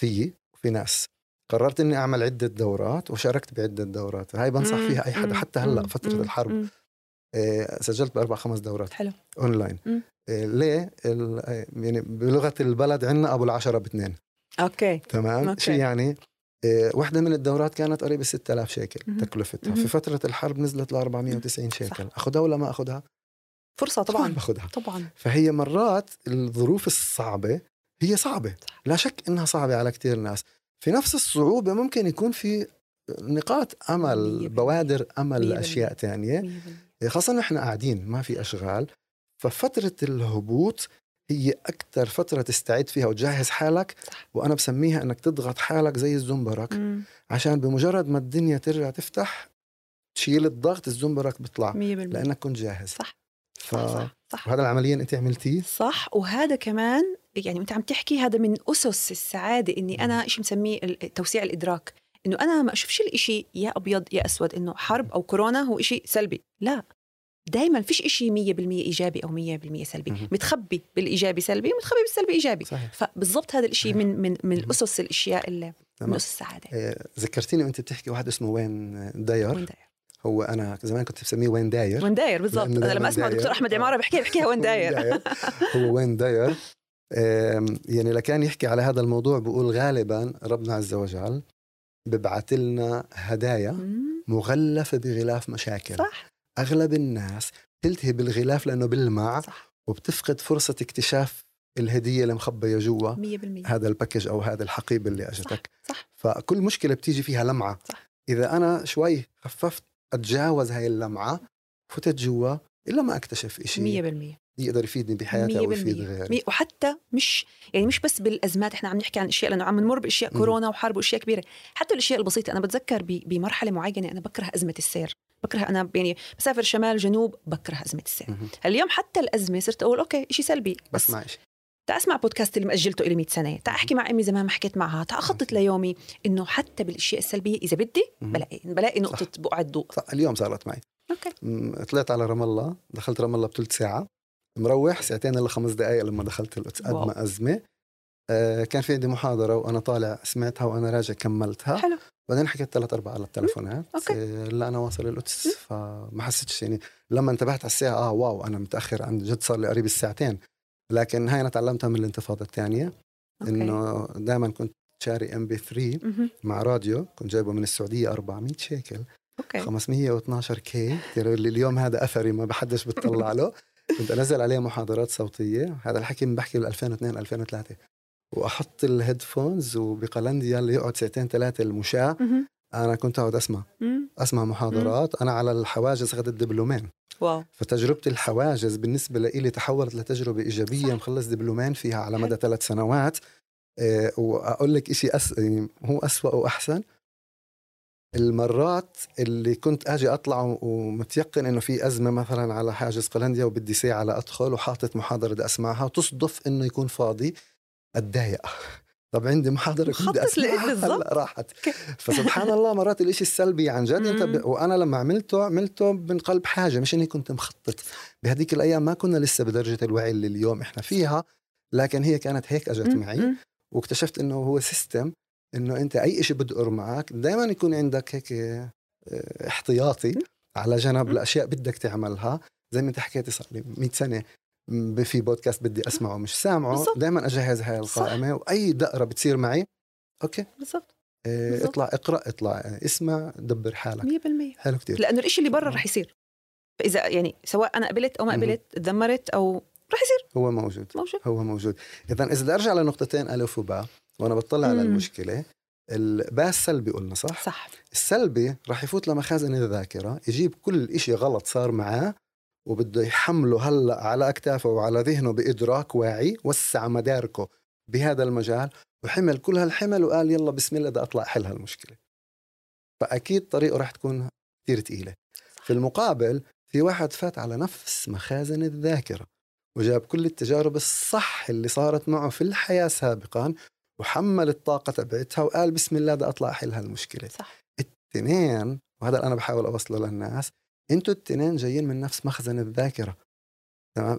C: فيي وفي ناس قررت إني أعمل عدة دورات وشاركت بعدة دورات هاي بنصح. فيها أي حدا. حتى هلأ.
B: فترة.
C: الحرب. إيه، سجلت بأربع خمس دورات
B: حلو أونلاين.
C: إيه، ليه إيه، يعني بلغة البلد عندنا أبو العشرة باثنين
B: أوكي
C: تمام
B: أوكي.
C: شو يعني واحدة من الدورات كانت قريبة 6000 شيكل. تكلفتها. في فترة الحرب نزلت ل 490 شيكل أخذها ولا ما أخذها؟
B: فرصة طبعا
C: باخذها
B: طبعا
C: فهي مرات الظروف الصعبة هي صعبة لا شك إنها صعبة على كتير ناس في نفس الصعوبة ممكن يكون في نقاط أمل. بوادر أمل. أشياء تانية
B: 100%.
C: خاصة نحن قاعدين ما في أشغال ففترة الهبوط هي أكثر فترة تستعد فيها وتجهز حالك
B: صح.
C: وأنا بسميها أنك تضغط حالك زي الزنبرك
B: مم.
C: عشان بمجرد ما الدنيا ترجع تفتح تشيل الضغط الزنبرك بيطلع
B: 100%
C: لأنك كنت جاهز.
B: صح.
C: ف...
B: صح صح, صح.
C: وهذا العمليا أنت عملتيه؟
B: صح وهذا كمان يعني أنت عم تحكي هذا من أسس السعادة إني أنا شيء مسميه توسيع الإدراك. إنه أنا ما أشوفش الإشي يا أبيض يا أسود إنه حرب أو كورونا هو إشي سلبي. لا. دائما فيش إشي 100% إيجابي أو 100% سلبي.
C: مهم.
B: متخبي بالإيجابي سلبي ومتخبي بالسلبي إيجابي.
C: صحيح.
B: فبالضبط هذا الإشي. من من من
C: مهم.
B: الاسس الأشياء اللي من
C: تمام.
B: أسس السعادة.
C: آه، ذكرتيني وأنت بتحكي واحد اسمه وين داير.
B: وين داير.
C: هو أنا زمان كنت بسميه وين داير.
B: وين داير بالضبط.
C: أنا
B: لما
C: أسمع.
B: دكتور أحمد عمارة بحكيها بحكيها وين داير.
C: هو وين داير. يعني لكان يحكي على هذا الموضوع بقول غالبا ربنا عز وجل ببعث لنا هدايا
B: مم.
C: مغلفة بغلاف مشاكل.
B: صح.
C: أغلب الناس تلتهي بالغلاف لأنه بلمع
B: صح.
C: وبتفقد فرصة اكتشاف الهدية اللي مخبية جوا
B: 100%
C: هذا ال package أو هذا الحقيب اللي
B: صح
C: أجتك.
B: صح.
C: فكل مشكلة بتيجي فيها لمعة.
B: صح.
C: إذا أنا شوي خففت أتجاوز هاي اللمعة فتت جوا إلا ما أكتشف إشي
B: 100%
C: يقدر يفيدني بحياتي أو يفيد غيري.
B: وحتى مش يعني مش بس بالأزمات إحنا عم نحكي عن أشياء لأنه عم نمر
C: بأشياء.
B: كورونا وحرب وأشياء كبيرة. حتى الأشياء البسيطة أنا بتذكر بمرحلة معينة أنا بكره أزمة السير. بكره أنا يعني بسافر شمال جنوب بكره أزمة السير. اليوم حتى الأزمة صرت أقول أوكي شيء سلبي
C: بس
B: بس
C: إشي.
B: تا أسمع بودكاست اللي مأجلته لي 100 سنة. تا أحكي مع أمي زمان ما حكيت معها. تا أخطط ليومي إنه حتى بالأشياء السلبية إذا بدي. بلاقي بلاقي نقطة بقعه ضوء
C: صح اليوم صارت معي. أوكي. طلعت على رام الله دخلت رام الله بثلث ساعة. مروح ساعتين إلا خمس دقائق لما دخلت القدس قد. ما أزمة. آه كان في عندي محاضرة وأنا طالع سمعتها وأنا راجع كملتها.
B: حلو.
C: بعدين حكيت ثلاث أربع على التلفونات. آه لا أنا واصل القدس فما حسيتش يعني. لما انتبهت على الساعة آه wow أنا متأخر عن جد صار لي قريب الساعتين. لكن هاي أنا تعلمتها من الانتفاضة الثانية
B: أوكي.
C: إنه دائما كنت شاري MP 3
B: مهم.
C: مع راديو. كنت جايبه من السعودية 400 شيكل.
B: أوكي.
C: 512 K. اللي اليوم هذا أثري ما بحدش بتطلع له. كنت أنزل عليه محاضرات صوتية. هذا الحكي من بحكي بال 2002 2003 وأحط ال headphones وبقلنديا اللي يقعد ساعتين ثلاثة المشاة. أنا كنت أقعد
B: أسمع.
C: أسمع محاضرات. أنا على الحواجز اخذت دبلومين.
B: واو.
C: فتجربة الحواجز بالنسبة لي تحولت لتجربة إيجابية
B: صح.
C: مخلص دبلومين فيها على مدى ثلاث سنوات. إيه، وأقول لك شيء أس... يعني هو أسوأ وأحسن. المرات اللي كنت أجي أطلع ومتيقن إنه في أزمة مثلا على حاجز قلنديا وبدي ساعة لادخل وحاطط محاضرة بدي أسمعها وتصدف إنه يكون فاضي. أتضايق طب عندي محاضرة
B: بالضبط؟
C: هلأ راحت فسبحان الله مرات الإشي السلبي عن جد أنت ب... وأنا لما عملته عملته من قلب حاجة مش إني كنت مخطط بهذيك الأيام ما كنا لسه بدرجة الوعي اللي اليوم إحنا فيها لكن هي كانت هيك
B: أجت.
C: معي. واكتشفت إنه هو سيستم إنه أنت أي شيء بدقر معك دائما يكون عندك هيك آه، احتياطي على جنب. لأشياء بدك تعملها زي ما أنت حكيتي صار لي 100 سنة في بودكاست بدي أسمعه مش سامعه. دائما أجهز هاي القائمة وأي دقرة بتصير معي. أوكي.
B: بالضبط. بالضبط.
C: اطلع اقرأ اطلع اسمع دبر حالك.
B: 100%
C: حلو كتير.
B: لأنه الشيء اللي برا رح يصير. فإذا يعني سواء أنا قبلت أو ما. قبلت تذمرت أو رح يصير.
C: هو موجود.
B: موجود.
C: هو موجود. اذا إذا بدي أرجع لنقطتين ألف وباء وأنا بطلع على. المشكلة الباء السلبي قلنا صح؟
B: صح.
C: السلبي راح يفوت لمخازن الذاكرة يجيب كل إشي غلط صار معاه وبده يحمله هلأ على أكتافه وعلى ذهنه بإدراك واعي وسع مداركه بهذا المجال وحمل كل هالحمل وقال يلا بسم الله بدي أطلع أحل هالمشكلة. فأكيد طريقه راح تكون كثير تقيلة. في المقابل في واحد فات على نفس مخازن الذاكرة وجاب كل التجارب الصح اللي صارت معه في الحياة سابقا وحمل الطاقة تبعتها وقال بسم الله بدي أطلع احل هالمشكلة.
B: صح.
C: التنين وهذا اللي أنا بحاول أوصله للناس أنتوا التنين جايين من نفس مخزن الذاكرة. تمام.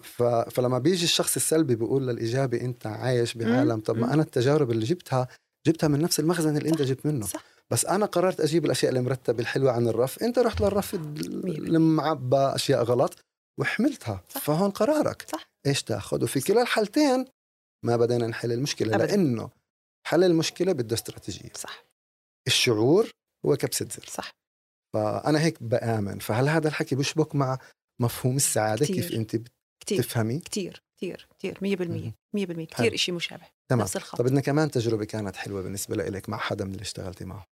C: فلما بيجي الشخص السلبي بيقول للإيجابي أنت عايش بعالم. طب ما أنا التجارب اللي جبتها جبتها من نفس المخزن اللي أنت جبت منه.
B: صح.
C: بس أنا قررت أجيب الأشياء المرتبة الحلوة عن الرف. أنت رحت للرف المعبى أشياء غلط وحملتها. صح. فهون قرارك.
B: صح.
C: إيش تاخذ وفي كلا الحالتين ما بدينا نحل المشكلة. أبداً. لأنه حل المشكلة بده استراتيجية.
B: صح.
C: الشعور هو كبسة زر.
B: صح.
C: فأنا هيك بآمن. فهل هذا الحكي بيشبك مع مفهوم السعادة؟ كتير. كيف انت
B: كتير.
C: تفهمي
B: كثير كثير كثير 100% 100% كثير شيء مشابه.
C: تمام. نفس الخط. طب بدنا كمان تجربة كانت حلوة بالنسبة لك مع حدا من اللي اشتغلتي معه.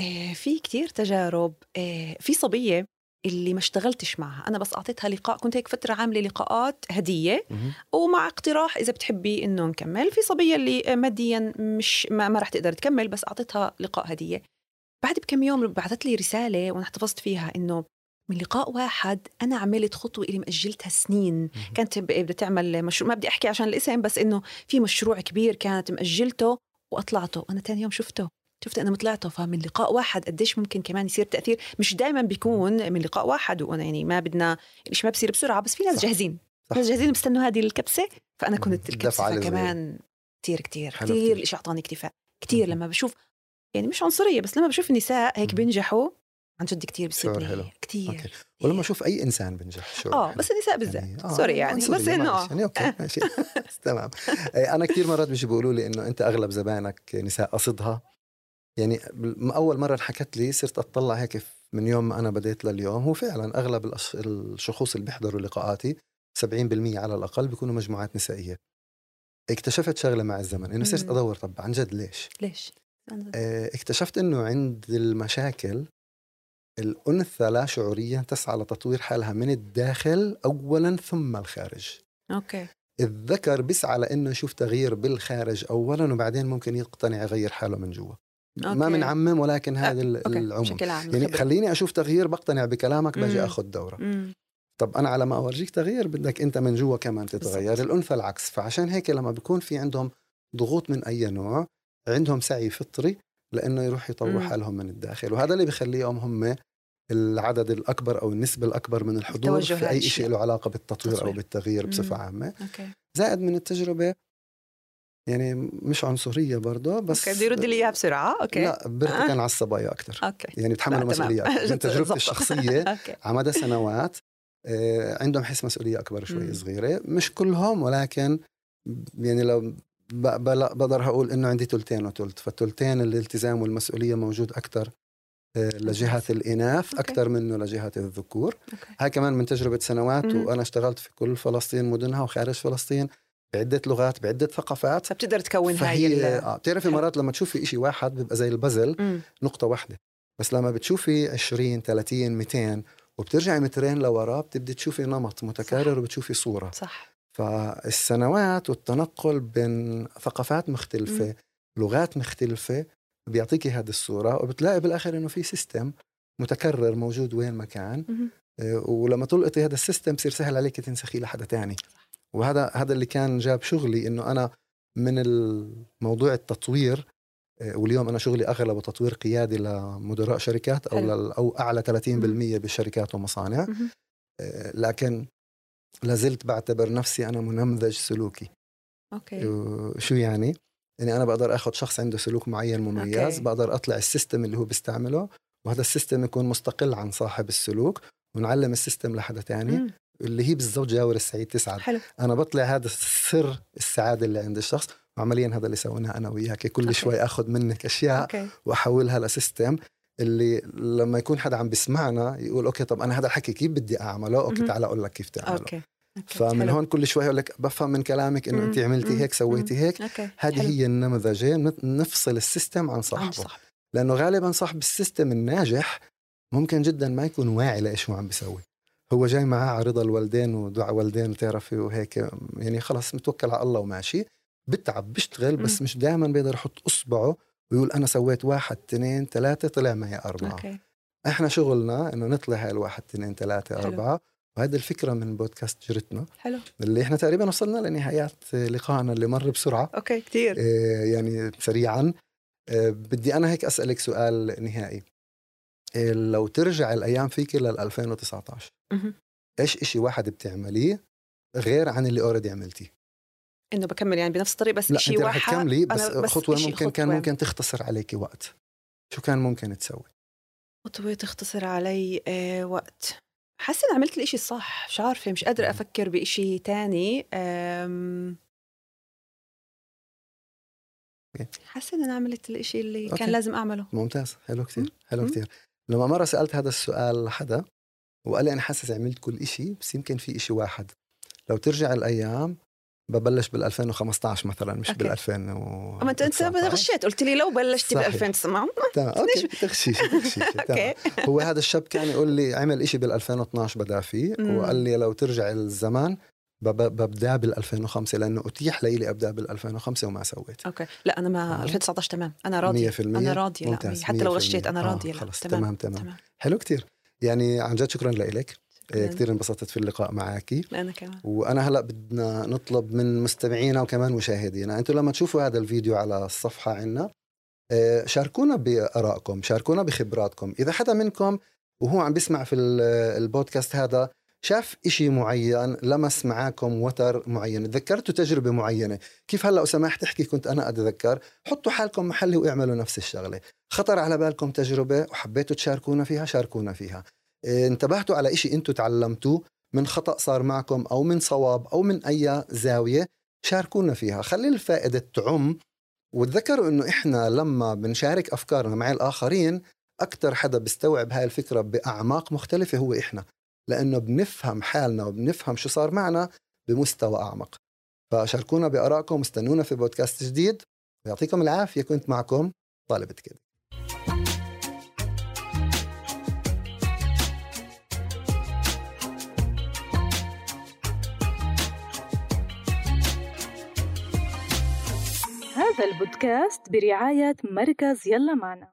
B: آه، في كتير تجارب. آه، في صبية اللي ما اشتغلتش معها. أنا بس أعطيتها لقاء كنت هيك فترة عاملة لقاءات هدية. ومع اقتراح إذا بتحبي إنه نكمل. في صبية اللي ماديا مش ما, ما رح تقدر تكمل بس أعطيتها لقاء هدية. بعد بكم يوم بعثت لي رسالة وأنا احتفظت فيها إنه من لقاء واحد أنا عملت خطوة اللي مأجلتها سنين. كانت بدها تعمل مشروع ما بدي أحكي عشان الاسم بس إنه في مشروع كبير كانت مأجلته وأطلعته. أنا ثاني يوم شفته. شفت أنا طلعته. فمن لقاء واحد قديش ممكن كمان يصير تأثير. مش دائما بيكون من لقاء واحد وأنا يعني ما بدنا الشيء ما بصير بسرعة بس في ناس صح. جاهزين. صح. ناس جاهزين بيستنوا هذه الكبسة. فأنا كنت الكبسة كمان كثير كثير كثير الشيء أعطاني اكتفاء. كثير لما بشوف يعني مش عنصرية بس لما بشوف النساء هيك بينجحوا عن جد كثير بيصيبني كثير
C: ولما أشوف أي إنسان بينجح
B: شعور آه بس النساء بالذات. يعني آه sorry يعني بس إنه
C: يعني okay ماشي. تمام. إيه، أنا كثير مرات بيجي بيقولوا لي إنه أنت أغلب زباينك نساء قصدها. يعني أول مرة انحكت لي صرت أطلع هيك من يوم ما أنا بديت لليوم هو فعلا أغلب الشخوص اللي بيحضروا لقاءاتي 70% على الأقل بيكونوا مجموعات نسائية. اكتشفت شغلة مع الزمن إنه صرت أدور طب عن جد ليش؟
B: ليش؟
C: اكتشفت إنه عند المشاكل الأنثى لا شعوريا تسعى لتطوير حالها من الداخل أولا ثم الخارج.
B: okay.
C: الذكر بيسعى لأنه يشوف تغيير بالخارج أولا وبعدين ممكن يقتنع يغير حاله من جوا. okay. ما بنعمم ولكن هذا العموم. بشكل عام يعني خليني أشوف تغيير بقتنع بكلامك باجي أخذ دورة. مم. طب أنا على ما أورجيك تغيير بدك أنت من جوا كمان تتغير. بالزبط. الأنثى العكس. فعشان هيك لما بيكون في عندهم ضغوط من أي نوع عندهم سعي فطري لأنه يروح يطوروا حالهم من الداخل وهذا اللي بخليهم هم العدد الأكبر أو النسبة الأكبر من الحضور في أي شيء له علاقة بالتطوير تطوير. أو بالتغيير بصفة عامة.
B: okay.
C: زائد من التجربة يعني مش عنصرية برضه بس
B: okay بدي يرد لي اياها بسرعة. okay.
C: لا برتكن آه. على الصبايا أكثر
B: okay.
C: يعني بتحملوا مسؤوليات من تجربتي الشخصية على مدى سنوات آه، عندهم حس مسؤولية أكبر شوي صغيرة. مش كلهم ولكن يعني لو بقدر أقول إنه عندي ثلثين وثلث فالثلثين الالتزام والمسؤولية موجود أكثر آه، لجهات الإناث أكثر منه لجهات الذكور. أوكي. هاي كمان من تجربة سنوات مم. وأنا اشتغلت في كل فلسطين مدنها وخارج فلسطين بعدة لغات بعدة ثقافات.
B: فبتقدر تكون هاي
C: آه بتعرفي مرات لما تشوفي شيء واحد بيبقى زي البزل مم. نقطة واحدة. بس لما بتشوفي 20 30 200 وبترجعي مترين لورا بتبدي تشوفي نمط متكرر صح. وبتشوفي صورة.
B: صح.
C: فالسنوات والتنقل بين ثقافات مختلفة م. لغات مختلفة بيعطيكي هذه الصورة وبتلاقي بالآخر إنه في system متكرر موجود وين ما كان آه، ولما تلقطي هذا ال system بصير سهل عليك تنسخيه لحدا تاني. وهذا هذا اللي كان جاب شغلي إنه أنا من الموضوع التطوير آه، واليوم أنا شغلي أغلبه تطوير قيادي لمدراء شركات أو أو أعلى 30% بالشركات ومصانع آه، لكن لازلت بعتبر نفسي أنا منمذج سلوكي
B: okay
C: شو يعني؟ يعني أنا بقدر آخذ شخص عنده سلوك معين مميز okay. بقدر أطلع ال system اللي هو بيستعمله وهذا ال system يكون مستقل عن صاحب السلوك ونعلم ال system لحدا تاني اللي هي بالضبط جاور السعيد تسعد
B: حلو.
C: أنا بطلع هذا سر السعادة اللي عند الشخص وعمليا هذا اللي سويناه أنا وياك كل okay. شوي آخذ منك أشياء
B: okay.
C: وأحولها ل system اللي لما يكون حدا عم بيسمعنا يقول okay طب أنا هذا الحكي كيف بدي أعمله؟ okay تعال أقول لك كيف تعمله.
B: okay.
C: فمن حلو. هون كل شوي أقول لك بفهم من كلامك إنه أنت عملتي هيك سويتي هيك. هذه هي النمذجين نفصل ال system عن صاحبه. صح. لأنه غالبا صاحب ال system الناجح ممكن جدا ما يكون واعي لإيش هو عم بيسوي. هو جاي معاه على رضا الوالدين ودعاء والدين بتعرفي وهيك يعني خلص متوكل على الله وماشي. بتعب بيشتغل بس مش دائما بيقدر يحط أصبعه ويقول أنا سويت واحد اثنين ثلاثة طلع معي أربعة.
B: okay.
C: إحنا شغلنا إنه نطلع هاي الواحد اثنين ثلاثة أربعة وهذه الفكرة من بودكاست جرتنا.
B: حلو.
C: اللي إحنا تقريبا وصلنا لنهايات لقائنا اللي مر بسرعة.
B: okay كثير
C: آه، يعني سريعا. آه، بدي أنا هيك أسألك سؤال نهائي. آه، لو ترجع الأيام فيك لل 2019
B: مهم.
C: إيش إشي واحد بتعمليه غير عن اللي اوريدي عملتيه؟
B: إنه بكمل يعني بنفس الطريق بس شيء
C: أنت رح
B: واحد
C: تكملي بس,
B: بس خطوة
C: ممكن كان
B: خطوة.
C: ممكن تختصر عليك وقت شو كان ممكن تسوي
B: خطوة تختصر علي آه وقت حاسة إني عملت الإشي الصح مش عارفة مش قادرة أفكر بإشي تاني. حاسة إن أنا عملت الإشي اللي
C: okay.
B: كان لازم أعمله
C: ممتاز حلو كتير
B: مم.
C: حلو
B: مم.
C: كتير لما مرة سألت هذا السؤال لحدا وقال لي أنا حاسس عملت كل إشي بس يمكن في إشي واحد لو ترجع الأيام ببلش بال 2015 مثلا مش. بال 2000
B: أما أنت أنت غشيت قلت لي لو بلشتي ب
C: صحيح.
B: 2009
C: تمام okay تمام
B: okay.
C: هو هذا الشاب كان يقول لي عمل إشي بال 2012 بدأ فيه. وقال لي لو ترجع الزمان بب- ببدأ بال 2005 لأنه أتيح لي أبدأ بال 2005 وما سويت.
B: أوكي. لا أنا ما
C: آه.
B: 2019 تمام. أنا راضية.
C: 100%
B: أنا راضية. لا
C: ممتاز،
B: حتى لو
C: 100%.
B: غشيت
C: آه،
B: راضية. لا
C: خلص،
B: تمام.
C: تمام، تمام. حلو كتير. يعني عن جد شكرا لك. كثير انبسطت في اللقاء معك
B: أنا كمان.
C: وأنا هلأ بدنا نطلب من مستمعينا وكمان مشاهدينا أنتم لما تشوفوا هذا الفيديو على الصفحة عنا آه، شاركونا بآرائكم شاركونا بخبراتكم. إذا حدا منكم وهو عم بيسمع في ال- البودكاست هذا شاف إشي معين لمس معاكم وتر معين تذكرتوا تجربة معينة كيف هلأ سماح تحكي كنت أنا أتذكر حطوا حالكم محلي وإعملوا نفس الشغلة. خطر على بالكم تجربة وحبيتوا تشاركونا فيها شاركونا فيها. انتبهتوا على إشي أنتوا تعلمتوه من خطأ صار معكم أو من صواب أو من أي زاوية شاركونا فيها. خلي الفائدة تعم وتذكروا إنه إحنا لما بنشارك أفكارنا مع الآخرين أكثر حدا بيستوعب هاي الفكرة بأعماق مختلفة هو إحنا لأنه بنفهم حالنا وبنفهم شو صار معنا بمستوى أعمق. فشاركونا بآرائكم واستنونا في بودكاست جديد. يعطيكم العافية كنت معكم طالبة كده
A: هذا البودكاست برعاية مركز يلا معنا.